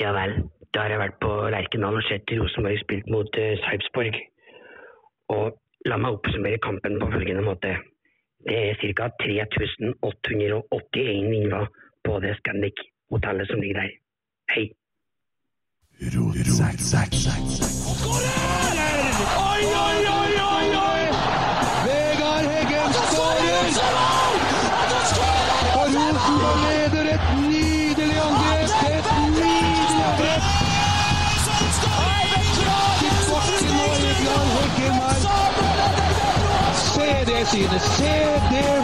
Ja vel. Da har jeg vært på Lerkendal og sett Rosenborg spilt mot uh, Sarpsborg. Og la meg oppsummere kampen på følgende måte. Det er ca. 3881 vinnere på det Scandic-hotellet som ligger der. Hei. Oi, Se det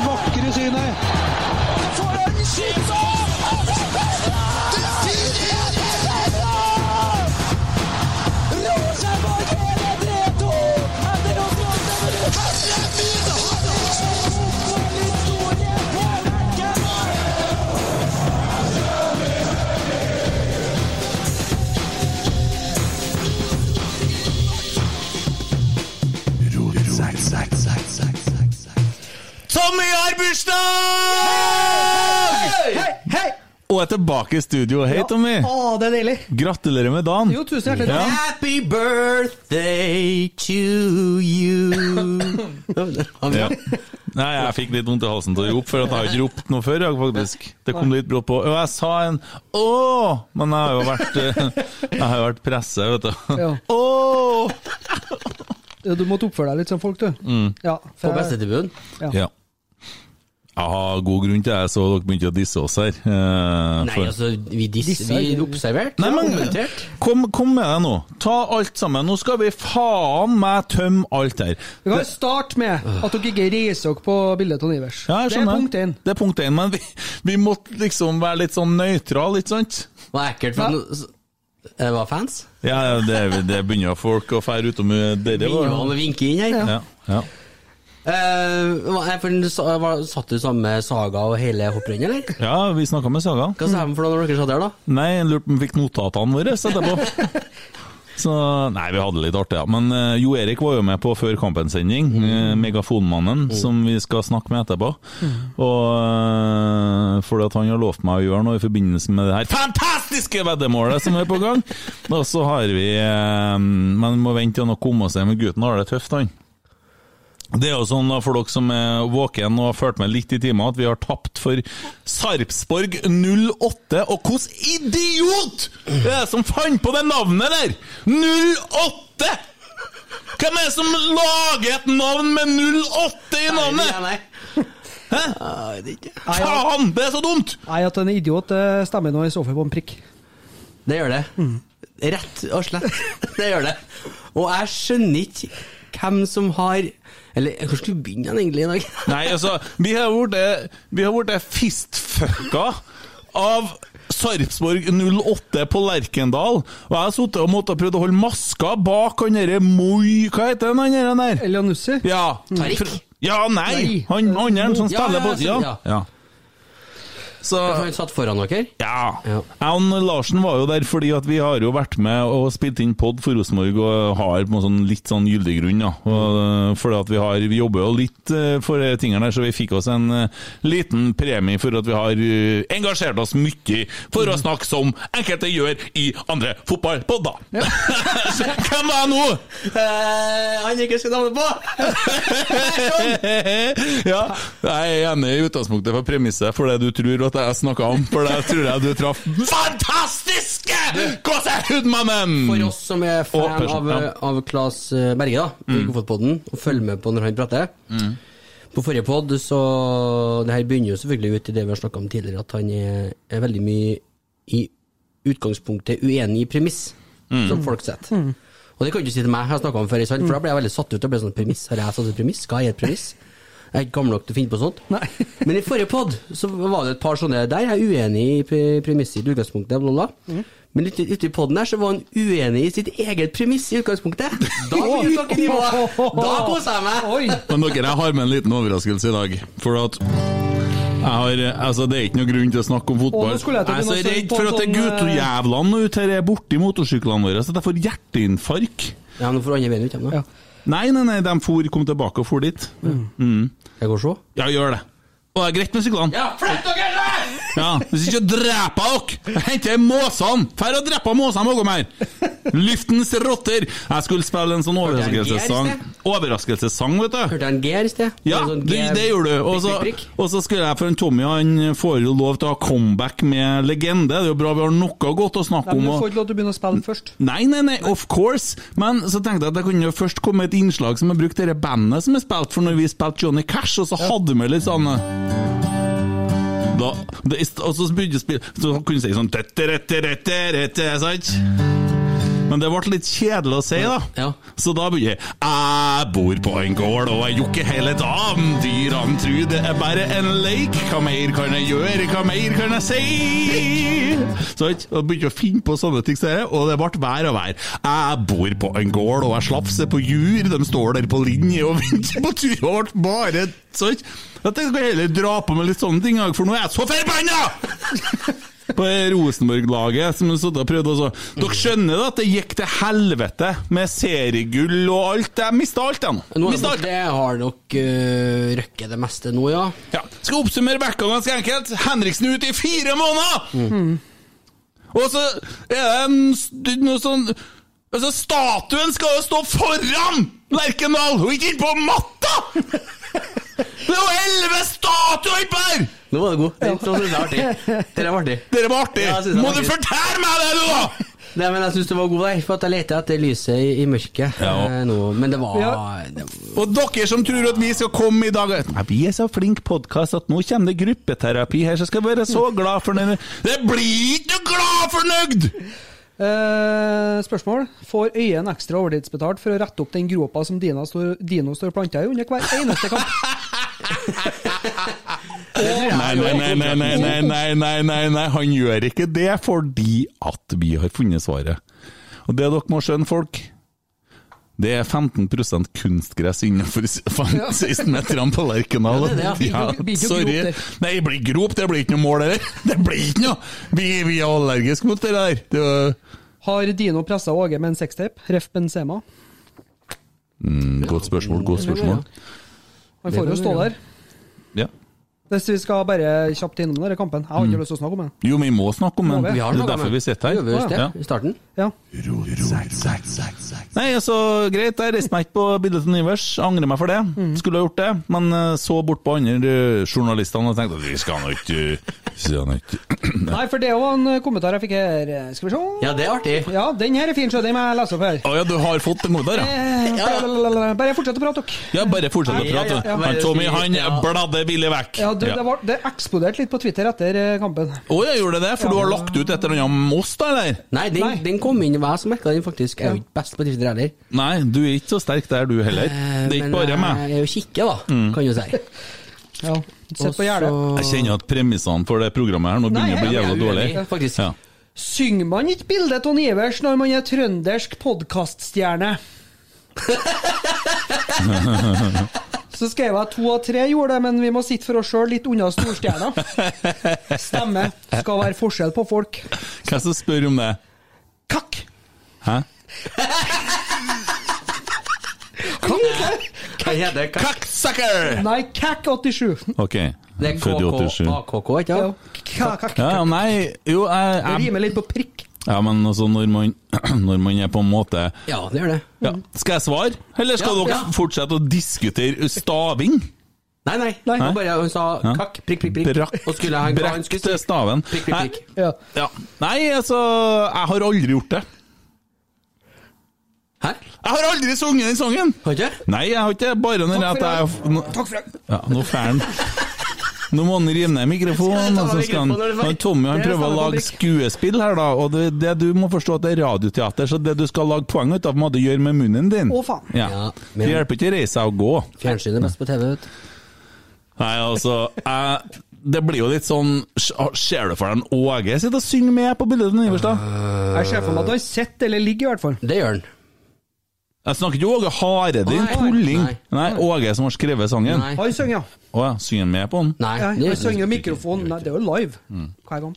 Tommy har bursdag! Og er tilbake i studio. Hei, Tommy. Å, det er deilig. Gratulerer med dagen. Jo, tusen hjertelig Ja. takk. Happy birthday to you. Ja. Nei, jeg fikk litt vondt i halsen til å rope, for at jeg har ikke ropt noe før. Jeg, faktisk. Det kom litt brått på. Og jeg sa en åh, men jeg har jo vært, eh, jeg har vært presset, vet du. Ja. Åh! Du måtte oppføre deg litt som folk, du. Mm. Ja, På for Ja. Ja. Jeg har god grunn til det, så dere begynte å disse oss her. eh, Nei, altså, vi, dis, Disse vi er- observerte. Nei, men kommentert. kom, kom med deg nå. Ta alt sammen. Nå skal vi faen meg tømme alt her. Vi kan starte med at dere ikke reiser dere på bildet av Ivers. Ja, det er punkt én. Det er punkt én, men vi, vi måtte liksom være litt sånn nøytrale, ikke sant? Det var ekkelt, men det var fans. Ja, det, det begynner folk å fære utom dere. Begynner å vinke inn her. Ja, ja. Var- satt du sammen med Saga og hele hopprennet, eller? ja, vi snakka med Saga. Hva sa de for noe når dere satt der, da? Nei, jeg lurte på om vi fikk notatene våre etterpå. Så, nei, vi hadde litt artig, ja. Men uh, Jo Erik var jo med på før kampens sending. eh, Megafonmannen, som vi skal snakke med etterpå. Og uh, fordi at han har lovt meg å gjøre noe i forbindelse med det her fantastiske veddemålet som er på gang. Og så har vi uh, Men må vente til han har kommet seg med gutten. Har det tøft, han. Det er jo sånn for dere som er våken og har fulgt med litt i timen, at vi har tapt for Sarpsborg 08. Og hvordan idiot er det som fant på det navnet der?! 08! Hvem er det som lager et navn med 08 i navnet?! Nei, nei. Hæ? Faen, det er så dumt! Nei, at en idiot stemmer nå i så fall på en prikk. Det gjør det. Rett og slett. Det gjør det. Og jeg skjønner ikke hvem som har Eller hvor skulle vi begynne egentlig i dag? Nei, altså, vi har blitt Vi har blitt fistfucka av Sarpsborg 08 på Lerkendal. Og jeg har sittet og måttet prøvd å holde maska bak han derre Moi Hva heter han der? Elianussi. Ja. Tarik? Ja, nei! Nei. Han andre som Ja, spiller ja, på Ja, Ja. Ja. ja. Så Han satt foran dere? ja. Ja. Jeg og Larsen var jo der fordi at vi har jo vært med og spilt inn pod for Rosenborg og har på en sånn litt sånn gyldig grunn. Ja. Og, øh, fordi at vi, har, vi jobber jo litt øh, for tingene der, så vi fikk oss en øh, liten premie for at vi har engasjert oss mye for å snakke som enkelte gjør i andre fotballpodder. Hvem var jeg nå? Eh, han ikke skal navnet på! ja, jeg er enig i utgangspunktet for premisset for det du tror at jeg snakka om, for det tror jeg du traff fantastiske gåsehudmannen! For oss som er fan av, ja. av Claes eh, Berge, da, i Godfotpodden, og følger med på når han prater På forrige pod så Det her begynner jo selvfølgelig ut i det vi har snakka om tidligere, at han er, er veldig mye i utgangspunktet uenig i premiss, som folk setter. Og det kan du ikke si til meg, jeg har snakka om før, for da ble jeg veldig satt ut. og ble sånn premiss, Har jeg satt et premiss? Skal jeg gi et premiss? Jeg er ikke gammel nok til å finne på sånt. Nei. Men i forrige pod så var det et par sånne der. Jeg er uenig i premisset i utgangspunktet, bla, bla. bla. Men ute, ute i poden her så var han uenig i sitt eget premiss i utgangspunktet. Da begynte dere nivå! Da koser jeg meg! Oi! Men dere, jeg har med en liten overraskelse i dag. For at jeg har, altså Det er ikke noe grunn til å snakke om fotball. Å, jeg Jeg er så redd for at det er eh, guttejævlene ute her er borti motorsyklene våre, så jeg får hjerteinfarkt. Ja, nå får andre veien ut igjen, da. Ja. Nei, nei, nei, de for, kom tilbake og for dit. Mm. Jeg går se. Ja, gjør det. Og det er greit med syklene. Ja, flytt dere! Ja, Hvis ikke dreper dere! Henter måsene! Fær og dreper måsene bakom her! Lyftens rotter! Jeg skulle spille en sånn overraskelsessang. Overraskelsessang, vet du. Hørte jeg en G her i sted? Ja, sånn det, det gjorde du. Og så, prikk, prikk, prikk. og så skulle jeg for en Tommy han får jo lov til å ha comeback med legende. Det er jo bra vi har noe godt å snakke om. men du får ikke lov til å begynne å spille først. Nei, nei, nei, of course. Men så tenkte jeg at det kunne jo først komme et innslag som har brukt dette bandet som er spilt for når vi spilte Johnny Cash, og så hadde vi litt sånn da, det, Og så begynte spille Så kunne jeg si sånn sant? Men det ble litt kjedelig å si, da. Ja. Så da begynner jeg Jeg bor på en gård og jeg jokker hele dagen. Dyrene tror det er bare en leik. Hva mer kan jeg gjøre, hva mer kan jeg si? Så jeg begynte å finne på sånne ting, og det ble vær og vær. Jeg bor på en gård og jeg slafser på jur. De står der på linje og venter på tur. Og ble bare sånn. Jeg tenkte jeg heller dra på med litt sånne ting, for nå er jeg så forbanna! På Rosenborg-laget som satt og prøvde også. Dere skjønner da at det gikk til helvete med seriegull og alt? Jeg mista alt, jeg nå. Alt. det har nok uh, røkket det meste nå, ja. Ja. Skal oppsummere vekka ganske enkelt. Henriksen ut i fire måneder! Og så er det noe sånn Altså, statuen skal jo stå foran Lerkendal, og ikke innpå matta! Det var elleve statuer her! Nå var det god. Det, så synes jeg artig. Det var artig. Dere var artig! Ja, jeg Må var du fortelle meg det, du, da! Nei, men jeg syns det var god der, for at jeg leter etter lyset i, i mørket Ja. eh, nå. Men det var, Ja. det var Og dere som tror at vi skal komme i dag Nei, Vi er så flink podkast at nå kommer det gruppeterapi her, så skal vi være så glad for det. Det blir ikke glad fornøyd! Eh, spørsmål. Får Øyen ekstra overtidsbetalt for å rette opp den gropa som Dino står, Dino står planta i under hver eneste kamp? Nei, nei, nei, nei, nei, nei, nei, nei, nei, nei, han gjør ikke det fordi at vi har funnet svaret. Og det dere må skjønne, folk, det er 15 kunstgress innenfor 16-meterne på Lerkendal. Ja, sorry. Nei, det blir grop, det blir ikke noe mål, eller? Det blir ikke noe! Vi, vi er allergiske mot det der. Det Har Dino pressa Åge med en sextape? Ref Benzema. mm, godt spørsmål, godt spørsmål. Han får jo stå der. Ja. Hvis vi skal bare kjapt innom denne kampen. Jeg har ikke lyst til å snakke om den. Jo, vi må snakke om den. det. vi? Vi har Det er derfor vi sitter her. Gjorde vi det Ja. i starten? Ja. Nei, altså, greit, jeg reiste meg ikke på bildet til Nivers. Angrer meg for det. Skulle ha gjort det, men eh, så bort på andre journalistene og tenkte at vi skal nå ikke Nei, for det var en kommentar jeg fikk her. Skal vi se? Ja, det er artig. Ja, den her er fin, så den må jeg lese opp her. Å ja, du har fått en kommentar, ja? Eh, Bare fortsett å prate, dere. Ja, bare fortsett å Ja, ja, prate. ja. Han Tommy, han Ja. bladde villig vekk. Ja, det, Ja. det, var, det eksploderte litt på Twitter etter eh, kampen. Å, jeg gjorde det, for du har lagt ut et eller annet om oss, da, eller? Nei, den, Nei. den kom inn, hva som merka den faktisk. Jeg er jo ikke best på Twitter heller. Nei, du er ikke så sterk der, du heller. Eh, Det er ikke bare meg. Jeg er jo kikke, da, kan du si. Ja, Sett på gjerdet. Jeg kjenner at premissene for det programmet her nå begynner å bli jævla jeg dårlig. faktisk. Ja. Synger man ikke bildet av Ivers når man er trøndersk podkaststjerne? Så skrev jeg to av tre gjorde det, men vi må sitte for oss sjøl litt unna storstjerna. Stemme. Skal være forskjell på folk. Hvem som spør om det? Kakk! Hæ? Hva heter det? Kakksucker! Nei, Kakk87. Ok. Det er Født i 87. KK, ikke Ja, sant? kakk. Ja, nei, jo, jeg, Det jeg rimer litt på prikk. Ja, men altså, når man, når man er på en måte Ja, det gjør det. ja. Skal jeg svare, eller skal Ja, dere ja. fortsette å diskutere staving? Nei, nei. Nei. Han bare hun sa kakk, prikk, prikk, prikk. Brakk, Og skulle han, han brekk skulle til staven. Prikk, prikk, prikk. Nei, ja. Nei, altså, jeg har aldri gjort det. Hæ? Jeg har aldri sunget den sangen! Har ikke? Nei, jeg har ikke bare når at jeg Takk for det. ja, Nå får han Nå må han rive ned mikrofonen, og så skal han han? Tommy han prøver å lage skuespill her, da. Og det, det du må forstå at det er radioteater, så det du skal lage poeng ut av, må du gjøre med munnen din. Å, faen. Ja. Ja, men- Det hjelper ikke å reise seg og gå. Fjernsynet er best på TV, vet du. Nei, altså jeg, Det blir jo litt sånn Ser du for deg en Åge sitter og synger med på bildet til Iverstad? Jeg ser for meg at du har sett eller ligger, i hvert fall. Det gjør han. Jeg snakker ikke Åge Hareide, Nei. tulling. Nei. Nei, Åge som har skrevet sangen. Nei. Han synger, ja. Å ja, synger han med på den? Nei, nei han synger mikrofonen. Nei, det er jo live Mm. hver gang.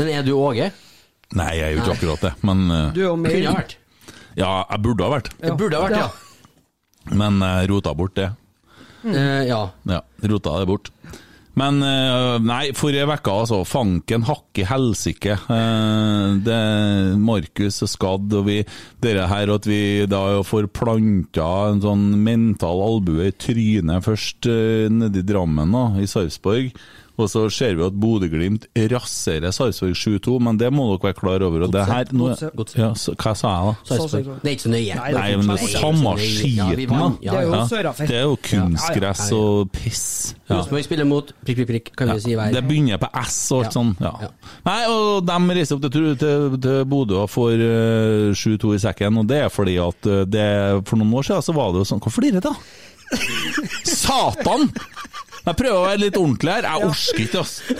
Men er du Åge? Nei, jeg er jo ikke akkurat det, men uh, Du er jo Kunne ha vært. Ja, jeg burde ha vært, Jeg burde ha vært, ja. men jeg rota bort det. Eh, ja. Ja, rota det bort. Men eh, nei, forrige uke, altså. Fanken hakke helsike. Eh, Markus er skadd, og vi Dere her at vi da får planta en sånn mental albue i trynet først nedi Drammen, da, i Sarpsborg. Og så ser vi at Bodø-Glimt raserer Sarpsborg 7-2, men det må dere være klar over. Og det her nå, ja, så, Hva sa jeg, da? Sarpsborg. Det er ikke så nøye. Nei, men det er samme skiten, da. Ja, Det er jo ja. sørafer. Det er jo kunstgress og piss. Ja. Rosenborg spiller mot prikk, prikk, prikk, kan vi si hver. Det begynner på S og alt sånn. Nei, og de reiser opp til, til, til Bodø og får eh, 7-2 i sekken, og det er fordi at eh, det, for noen år siden så var det jo sånn Hvorfor flirer du, da? Satan! Jeg prøver å være litt ordentlig her. Jeg orker ikke, altså.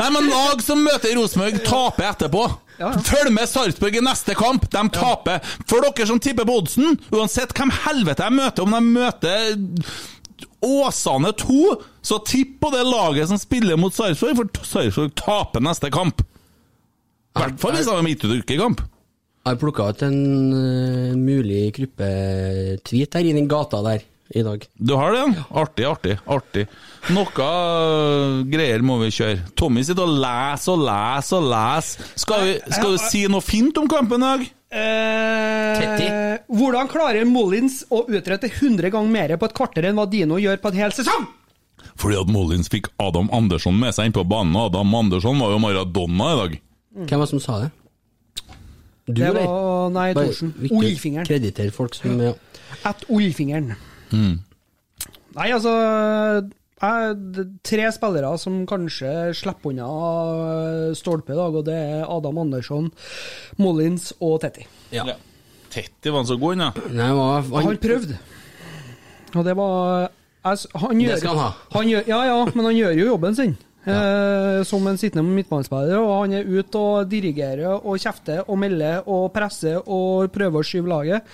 Nei, men lag som møter Rosenborg, taper etterpå. Følg med Sarpsborg i neste kamp, de taper. For dere som tipper på oddsen, uansett hvem helvete jeg møter, om de møter Åsane 2, så tipp på det laget som spiller mot Sarpsborg, for Sarpsborg taper neste kamp. I hvert fall hvis de har midtukekamp. Jeg har plukka ut en uh, mulig gruppetweet her i den gata der i dag. Du har det? Artig, artig, artig. Noe øh, greier må vi kjøre. Tommy sitter og leser og leser og leser. Skal, vi, skal du si noe fint om kampen i dag? Eh, hvordan klarer Mollins å utrette 100 ganger mer på et kvarter enn hva Dino gjør på en hel sesong? Fordi at Mollins fikk Adam Andersson med seg inn på banen, og Adam Andersson var jo Maradona i dag. Hvem var det som sa det? Du, Det eller? var Nei, Thorsen. Oljefingeren. Krediter folk som ja. At oljfingeren. Nei, altså jeg, Tre spillere som kanskje slipper unna stolpe i dag, og det er Adam Andersson, Mollins og Tetti. ja. Tetti var han så god, han, ja. Han han, prøvde, og det var jeg, han Det skal han ha. Han gjør, ja, ja, men han gjør jo jobben sin. Ja. som en sittende midtbanespiller, og han er ute og dirigerer og kjefter og melder og presser og prøver å skyve laget.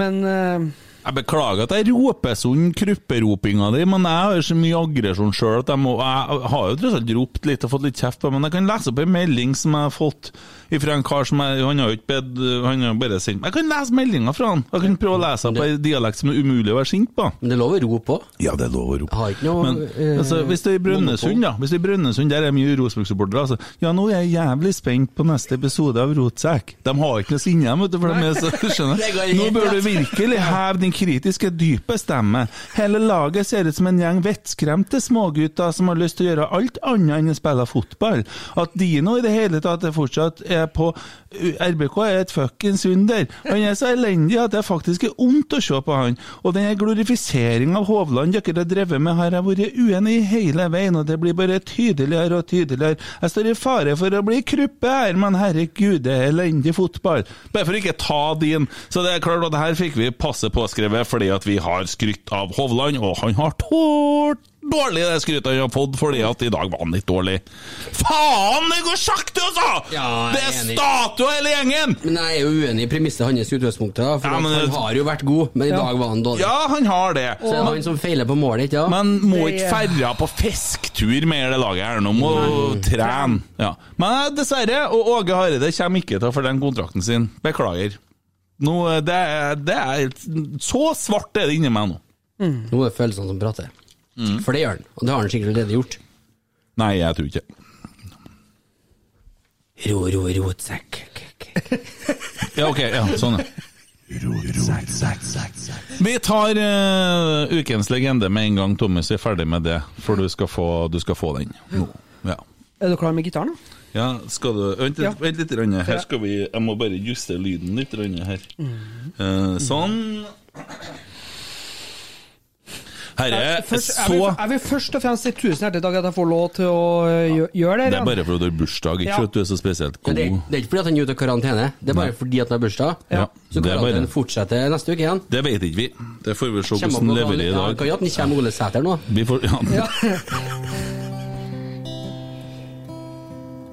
Men eh, Jeg beklager at jeg roper sånn krupperopinga di, men jeg har så mye aggresjon sjøl at jeg må Jeg har jo tross alt ropt litt og fått litt kjeft på, men jeg kan lese opp en melding som jeg har fått fra en kar som jeg, Han har jo ikke bedt Han har bare sendt Jeg kan lese meldinga fra han. Jeg kan prøve å lese opp en dialekt som er umulig å være sint på. men det er lov å rope òg. Ja, det er lov å rope. Har ikke noe Men eh, altså, hvis det er i Brønnøysund, da. Hvis det er i Brønnøysund, der er mye Rosenborg-supportere. Altså. Ja, nå er jeg jævlig spent på neste episode av Rotsekk. De har ikke noe sinne, vet du, for de er så skjønner. Nå bør du virkelig heve din kritiske, dype stemme. Hele laget ser ut som en gjeng vettskremte smågutter som har lyst til å gjøre alt annet enn å spille fotball. At Dino i det hele tatt fortsatt er på RBK er et fuckings under. Han er så elendig at det faktisk er ondt å se på han. Og denne glorifiseringa av Hovland dere har drevet med, har jeg vært uenig i hele veien, og det blir bare tydeligere og tydeligere. Jeg står i fare for å bli kruppe her, men herregud, det er elendig fotball. Bare for ikke ta din. Så det er klart at her fikk vi passe påskrevet fordi at vi har skrytt av Hovland, og han har tålt dårlig det skrytet han har fått, fordi at i dag var han litt dårlig. Faen, det går sakte, altså! Ja, er det er statue hele gjengen! Men jeg er jo uenig i premisset hans i utgangspunktet, for Ja, men han har jo vært god, men i dag var han dårlig. Ja, han har det. Så det er han som feiler på målet, ikke ja. Men må ikke ferja på fisketur med det laget her, nå må trene. Ja. Men eh, dessverre, og Åge Hareide kommer ikke til å den kontrakten sin. Beklager. Nå, eh, det, er- det er Så svart er det inni meg nå. Nå er følelsene som prater. For det gjør han, og det har han sikkert allerede gjort. Nei, jeg tror ikke Ro, ro, rotsekk. Ja, ok. Ja, sånn, ja. Vi tar uh, ukens legende med en gang, Thomas. Er ferdig med det, for du skal få, du skal få den nå. Ja. er du klar med gitaren? da? Ja, skal du Vent, litt- Ja. vent litt. grann. Her skal vi Jeg må bare justere lyden litt grann her. Uh, sånn. Herre, Først, jeg, vil, så jeg vil først og fremst si tusen hjertelig takk at jeg får lov til å ja. gjøre det. Det er bare fordi du har bursdag, ikke Ja. at du er så spesielt god. det, det er ikke fordi at han er ute av karantene, det er bare Nei. fordi at han har bursdag. Ja, Så det karantenen bare fortsetter neste uke igjen. Det vet ikke vi. Det får vi se hvordan leverer i i Ja, dag. kan jo at han kommer Ole Sæter nå. Vi får, ja.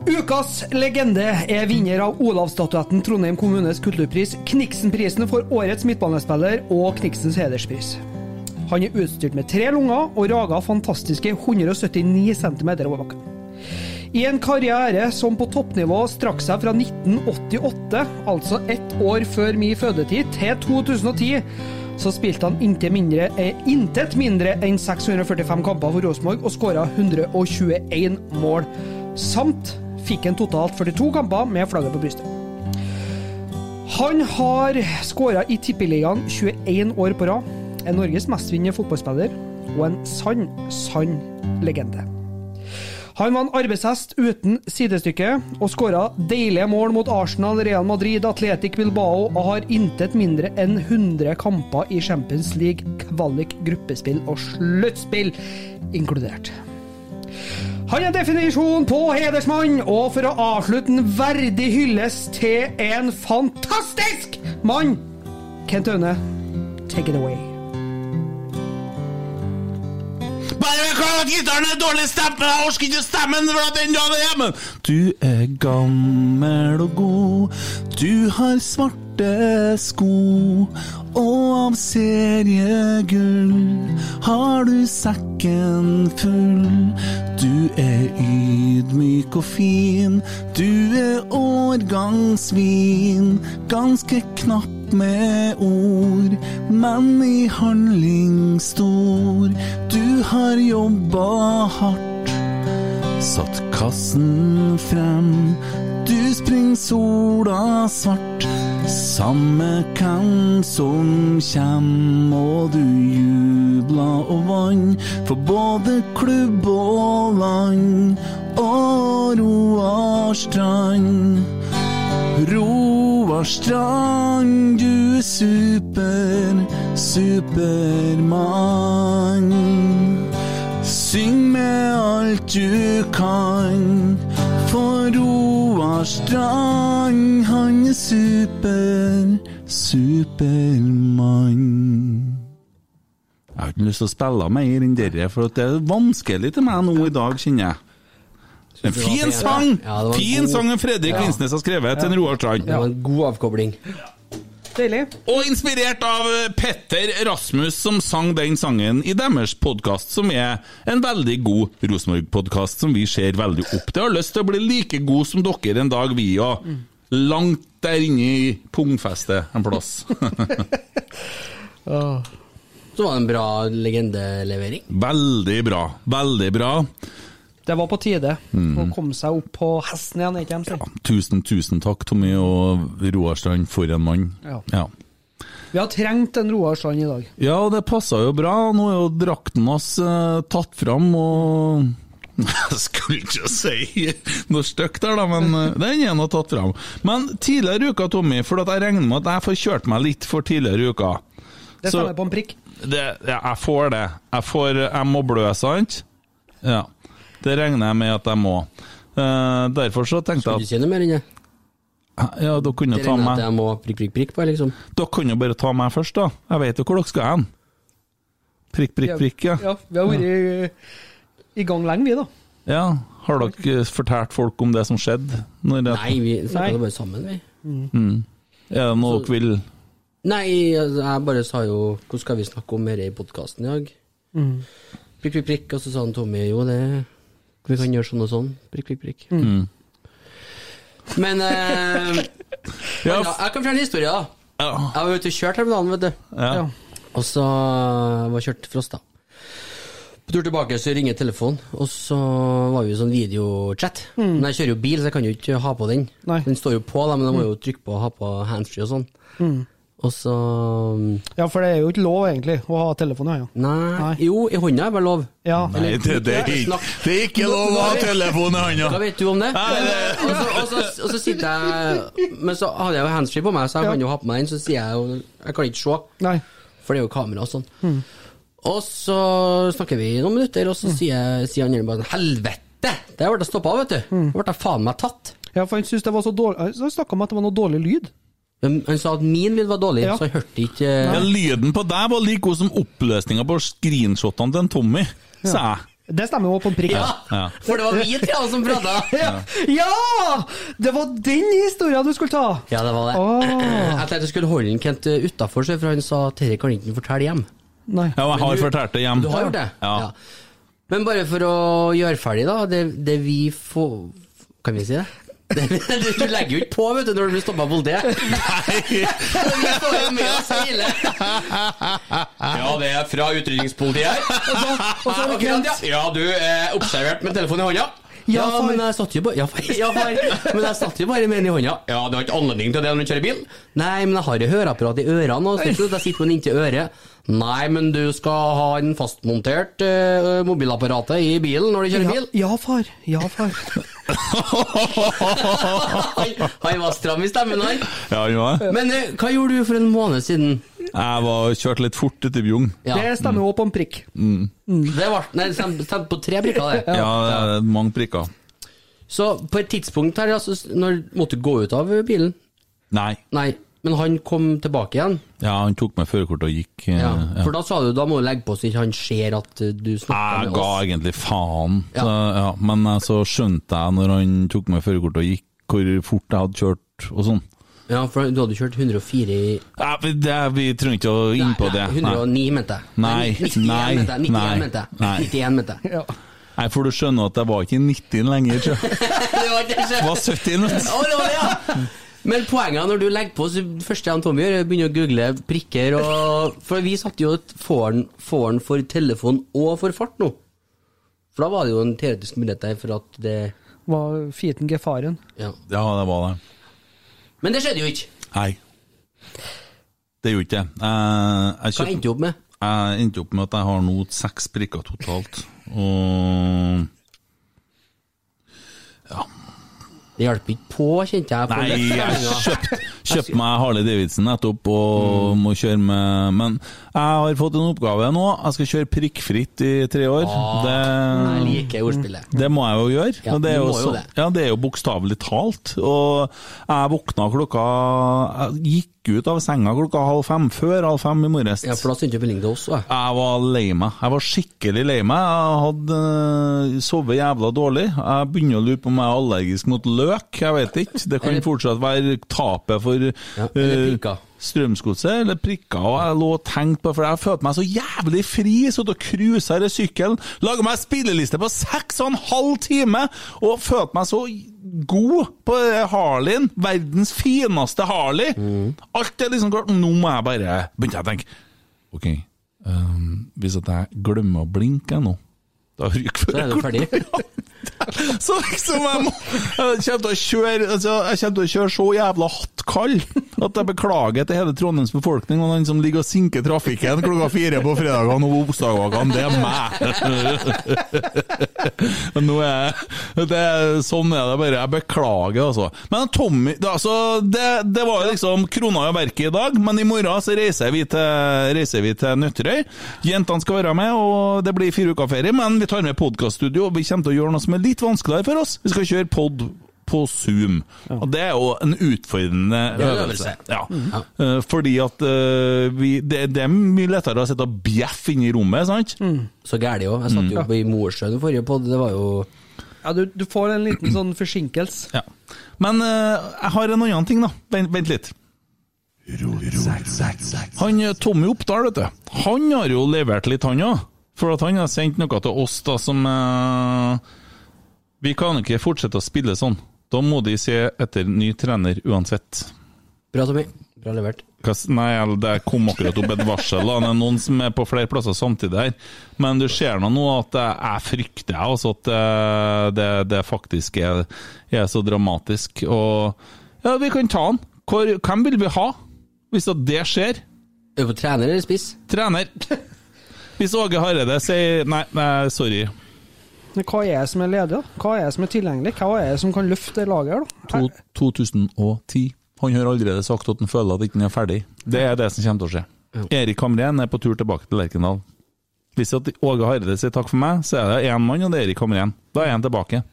Ukas legende er vinner av Olavsstatuetten Trondheim kommunes kulturpris, Kniksenprisen for årets midtbanespiller og Kniksens hederspris. Han er utstyrt med tre lunger og raga fantastiske 179 cm over bakken. I en karriere som på toppnivå strakk seg fra 1988, altså ett år før min fødetid, til 2010, så spilte han intet mindre, eh, intet mindre enn 645 kamper for Rosenborg og skåra 121 mål. Samt fikk han totalt 42 kamper med flagget på brystet. Han har skåra i Tippeligaen 21 år på rad, er Norges mestvinnende fotballspiller og en sann, sann legende. Han var en arbeidshest uten sidestykke, og skåra deilige mål mot Arsenal, Real Madrid, Atletic Bilbao, og har intet mindre enn 100 kamper i Champions League, kvalik, gruppespill og sluttspill inkludert. Han er definisjon på hedersmann, og for å avslutte en verdig hyllest til en fantastisk mann, Kent Aune, take it away. Bare beklager at gitaren er dårlig stemt, men jeg orker ikke stemmen for at den dagen hjemme. Du er gammel og god, du har svarte sko, og av seriegull har du sekken full. Du er ydmyk og fin, du er årgangsvin, ganske knapp med ord, men i handling stor. Du har jobba hardt, satt kassen frem. Du springer sola svart, samme hvem som kjem, og du jubla og vann for både klubb og land. Og Roar Strand. Roar Strand, du er super, supermann. Syng med alt du kan, for Roar Strand, han er super, supermann. Jeg har ikke lyst til å spille mer enn dere, for det er vanskelig til meg nå i dag, kjenner jeg. En fin sang! ja. Ja, fin god- sang Fredrik Ja. Vinsnes har skrevet til en Roar Strand. Var en god avkobling. Deilig. Og inspirert av Petter Rasmus, som sang den sangen i deres podkast, som er en veldig god Rosenborg-podkast, som vi ser veldig opp til. Har lyst til å bli like god som dere en dag, vi òg. Langt der inne i pungfestet en plass. Så var det en bra legendelevering. veldig bra. Veldig bra. Det var på tide Mm. å komme seg opp på hesten igjen, ikke sant? Tusen, tusen takk, Tommy og Roar Strand, for en mann. Ja. ja. Vi har trengt en Roar Strand i dag. Ja, og det passa jo bra. Nå er jo drakten hans eh, tatt fram, og Jeg skulle ikke si noe stygt der, da, men eh, den er nå tatt fram. Men tidligere i uka, Tommy, for at jeg regner med at jeg får kjørt meg litt for tidligere i uka. Det stemmer på en prikk. Det, ja, jeg får det. Jeg, får, jeg må blø, sant? Ja. Det regner jeg med at jeg må. Uh, derfor så tenkte jeg at Skal du jeg si noe mer enn det? ja, dere kunne Det ta regner at jeg må prikk, prikk, prikk på, liksom. Dere kunne jo bare ta meg først, da. Jeg vet jo hvor dere skal hen. Prikk, prikk, prikk, ja. Ja, vi har vært i, i gang lenge, vi, da. Ja, Har dere fortalt folk om det som skjedde? Når det, Nei, vi snakka bare sammen, vi. Er det noe dere vil Nei, altså, jeg bare sa jo Hvordan skal vi snakke om dette i podkasten i dag? Mm. Prikk, prikk, prikk. Og så sa han Tommy jo det Vi kan gjøre sånn og sånn. Prikk, prikk, prikk. Mm. Men eh, Ja, Jeg kan fortelle en historie, da. ja. Jeg var ute og kjørte her om dagen, vet du. ja. Ja. Og så var jeg kjørt frost, da. På tur tilbake så ringer telefonen, og så var vi i sånn videochat. Men jeg kjører jo bil, så jeg kan jo ikke ha på den. Nei. Den står jo på, da, men jeg må jo trykke på og ha på handsfree og sånn. Og så ja, for det er jo ikke lov, egentlig, å ha telefon i hånda. Nei, Nei. Jo, i hånda er vel lov. Ja. Nei, det, det, er ikke, det er ikke lov å ha telefon i Hva hånda! vet du om det? og, så, sitter jeg Men så hadde jeg jo handsfree på meg, så jeg Ja. kan jo ha på meg den. Så sier jeg jo Jeg kan ikke se, Nei. for det er jo kamera og sånn. Og så snakker vi noen minutter, og så sier, sier han bare Helvete! Der ble jeg stoppa, vet du. Da ble jeg faen meg tatt. Ja, for han syntes det var så dårlig Han snakka om at det var noe dårlig lyd. Han sa at min lyd var dårlig, Ja. så jeg hørte ikke Ja, lyden på deg var like god som oppløsninga på screenshotene til en Tommy, sa jeg. Det stemmer jo på en prikk. Ja, Ja. for det var vi tre som prata. Ja. ja! Det var den historien du skulle ta! Ja, det var det. Oh. Jeg tenkte jeg skulle holde den Kent utafor, for han sa at dette kan ikke fortelle hjem. Nei. Ja, jeg har du- fortalt det hjem. Du har gjort det? Ja. Men bare for å gjøre ferdig, da. Det, det vi får Kan vi si det? Du, du legger jo ikke på vet du, når du blir stoppa av politiet. Vi får jo med. Ja, det er fra utrydningspolitiet her. Og så ja. ja, du er observert med telefonen i hånda. Ja, Ja, men jeg satt jo bare ja, ja. Men jeg satt jo bare med den i hånda. Ja, du har ikke anledning til det når du kjører bil? Nei, men jeg har jo høreapparat i ørene, og jeg sitter med den inntil øret. Nei, men du skal ha en fastmontert uh, mobilapparatet i bilen når du kjører Ja, bil. ja, far. Ja, far. Han, var stram i stemmen, han. Ja, han var. Men uh, hva gjorde du for en måned siden? Jeg var kjørte litt fort etter Bjugn. Ja, Det stemmer jo på en prikk. det var, nei, stemte stemte på tre prikker, det. Ja, det er mange prikker. Så på et tidspunkt her, altså, når måtte du gå ut av bilen? Nei. Nei, men han kom tilbake igjen. Ja, han tok meg førerkortet og gikk. eh, Ja, ja. For da sa du da må du legge på så ikke han ser at eh, du snakker Jeg med ga oss. egentlig faen, Ja. så, ja. men eh, så skjønte jeg når han tok meg førerkortet og gikk, hvor fort jeg hadde kjørt og sånn. Ja, for du hadde kjørt 104 i Ja, vi- det, vi trenger ikke å inn på det. Nei, 109 mente jeg. Nei, 91 nei, mente jeg. 91 nei, mente jeg. nei. 91 mente jeg. Ja. Nei, for du skjønner at jeg var ikke i 90 lenger, tror jeg. Det var Jeg var 70 vet Men poenget når du legger på så første og Tommy gjør, er å begynne å google prikker og For vi satte jo foran får for telefon og for fart nå. For da var det jo en teoretisk mulighet der for at det Var fienden gefaren. Ja. Ja, det var det. Men det skjedde jo ikke. Nei. Det gjorde ikke det. Jeg, Hva endte du opp med? jeg endte opp med at jeg har nå seks prikker totalt. Og Det hjalp ikke på, kjente jeg. på Nei, jeg kjøpte kjøpt meg Harley Davidson nettopp og må kjøre med Men jeg har fått en oppgave nå. Jeg skal kjøre prikkfritt i tre år. Jeg Det, liker ordspillet. det må jeg jo gjøre. Ja, det er jo, jo det. ja, det er jo bokstavelig talt. Og jeg våkna klokka Jeg gikk ut av senga klokka halv fem, før halv fem i morges. Ja, for da sendte du melding til oss òg. Jeg var lei meg. Jeg var skikkelig lei meg. Jeg hadde uh, sovet jævla dårlig. Jeg begynner å lure på om jeg er allergisk mot løk. Jeg vet ikke. Det kan fortsatt være tapet for Ja, eh. Strømsgodset, eller prikker. Og jeg lå og tenkte på For jeg følte meg så jævlig fri. Satt og cruisa i sykkelen. Laga meg spilleliste på seks og en halv time! Og følte meg så god på Harleyen. Verdens fineste Harley. Alt er liksom klart. Nå må jeg bare Begynte jeg å tenke OK, um, hvis at jeg glemmer å blinke nå da ryker førerkortet. er. så liksom jeg må Jeg kommer til å kjøre altså, Jeg kommer til å kjøre så jævla hattkall at jeg beklager til hele Trondheims befolkning og den som ligger og sinker trafikken klokka fire på fredagene og onsdagene. Det er meg! Nå er det Sånn er det bare. Jeg beklager, altså. Men Tommy altså, det, det var liksom krona i verket i dag, men i morgen så reiser vi til, reiser til Nøtterøy. Jentene skal være med, og det blir fire uker ferie, men vi tar med podkaststudio, vi kommer til å gjøre noe som er litt vanskeligere for oss. Vi skal kjøre pod på Zoom. Og det er jo en utfordrende øvelse. Ja. Eh, fordi at eh, vi, det, det er mye lettere å sitte og bjeffe inne i rommet, sant? Så gæli òg. Jeg satt jo oppe i Mosjøen i forrige pod, det var jo Ja, du, du får en liten sånn forsinkelse. Ja. Men uh, jeg har en annen ting, da. Vent, vent litt. Han Tommy Oppdal, vet du. Han har jo levert litt, han òg. For at han har sendt noe til oss da som eh, Vi kan ikke fortsette å spille sånn. Da må de se etter ny trener uansett. Bra, Tommy. Bra levert. Nei, det kom akkurat opp et varsel. Det er noen som er på flere plasser samtidig her. Men du ser nå at jeg, frykter altså at eh, det, det faktisk er, er så dramatisk. Og ja, vi kan ta han. Hvor, hvem vil vi ha? Hvis det skjer? Er du på trener eller spiss? Trener. Hvis Åge Hareide sier nei, nei, sorry. Men Hva er det som er ledig, da? Hva er det som er tilgjengelig? Hva er det som kan løfte det laget her, da? To, 2010. Han har allerede sagt at han føler at han ikke er ferdig. Det er det som kommer til å skje. Erik Hamren er på tur tilbake til Lerkendal. Hvis at Åge Hareide sier takk for meg, så er det én mann, og det er Erik Hamren. Da er han tilbake.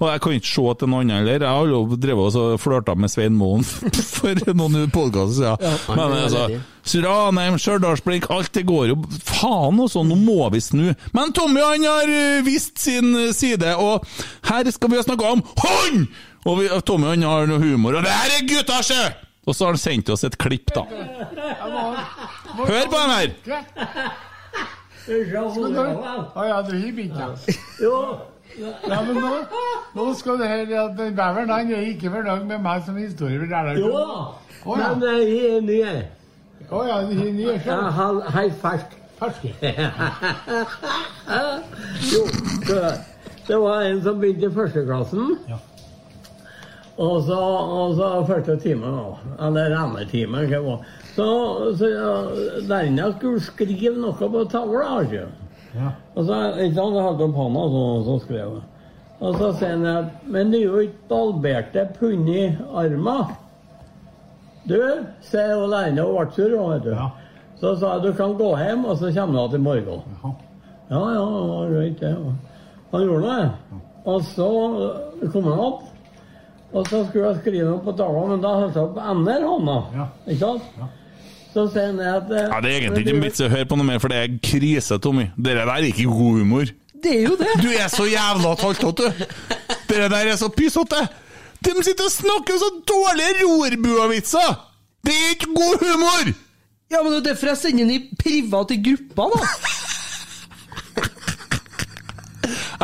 Og jeg kan ikke se til noen annen heller. Jeg har jo drevet og flørta med Svein Moen for noen podkaster siden. han Men er altså Suranheim, Stjørdalsblink, alt det går jo Faen også, nå må vi snu. Men Tommy han har øh, vist sin øh, side, og her skal vi snakke om han! Og vi, Tommy han har noe humor, og det her er gutta, sjø! Og så har han sendt oss et klipp, da. Hør på den her! Å ja, du har begynt, ja. Ja, men nå, nå skal det her at den Beveren han er ikke fornøyd med meg som historieforteller. Jo da, ja. men jeg er ny. jeg. Å ja, det er ny sjøl. Han er fersk. Fersk. jo, så det var en som begynte i førsteklassen. Ja. Og så, og så første time, da. Eller rennetime. Så, så ja, denne skulle skrive noe på tavla. ikke? Ja. Og så ikke sant, jeg holdt opp hånda så, så skrev jeg. Og så sier han at Men det er jo ikke balberte pund i armen. Du, sier jo læreren og ble sur, vet du. Ja. Så sa jeg du kan gå hjem, og så kommer du igjen i morgen. Jaha. Ja, ja, det var greit, det. Han gjorde det. Og så øh, kom han opp. Og så skulle jeg skrive noe på tavla, men da holdt jeg opp ender hånda. Ja. Ikke sant? Ja. Så sier han at øh, Ja, Det er egentlig ikke en vits å høre på noe mer, for det er krise, Tommy. Dere der er ikke god humor. Det er jo det! Du er så jævla taltete, du! Dere der er så pysete! De sitter og snakker så dårlige rorbuavitser! Det er ikke god humor! Ja, men det er derfor jeg sender den i private grupper, da.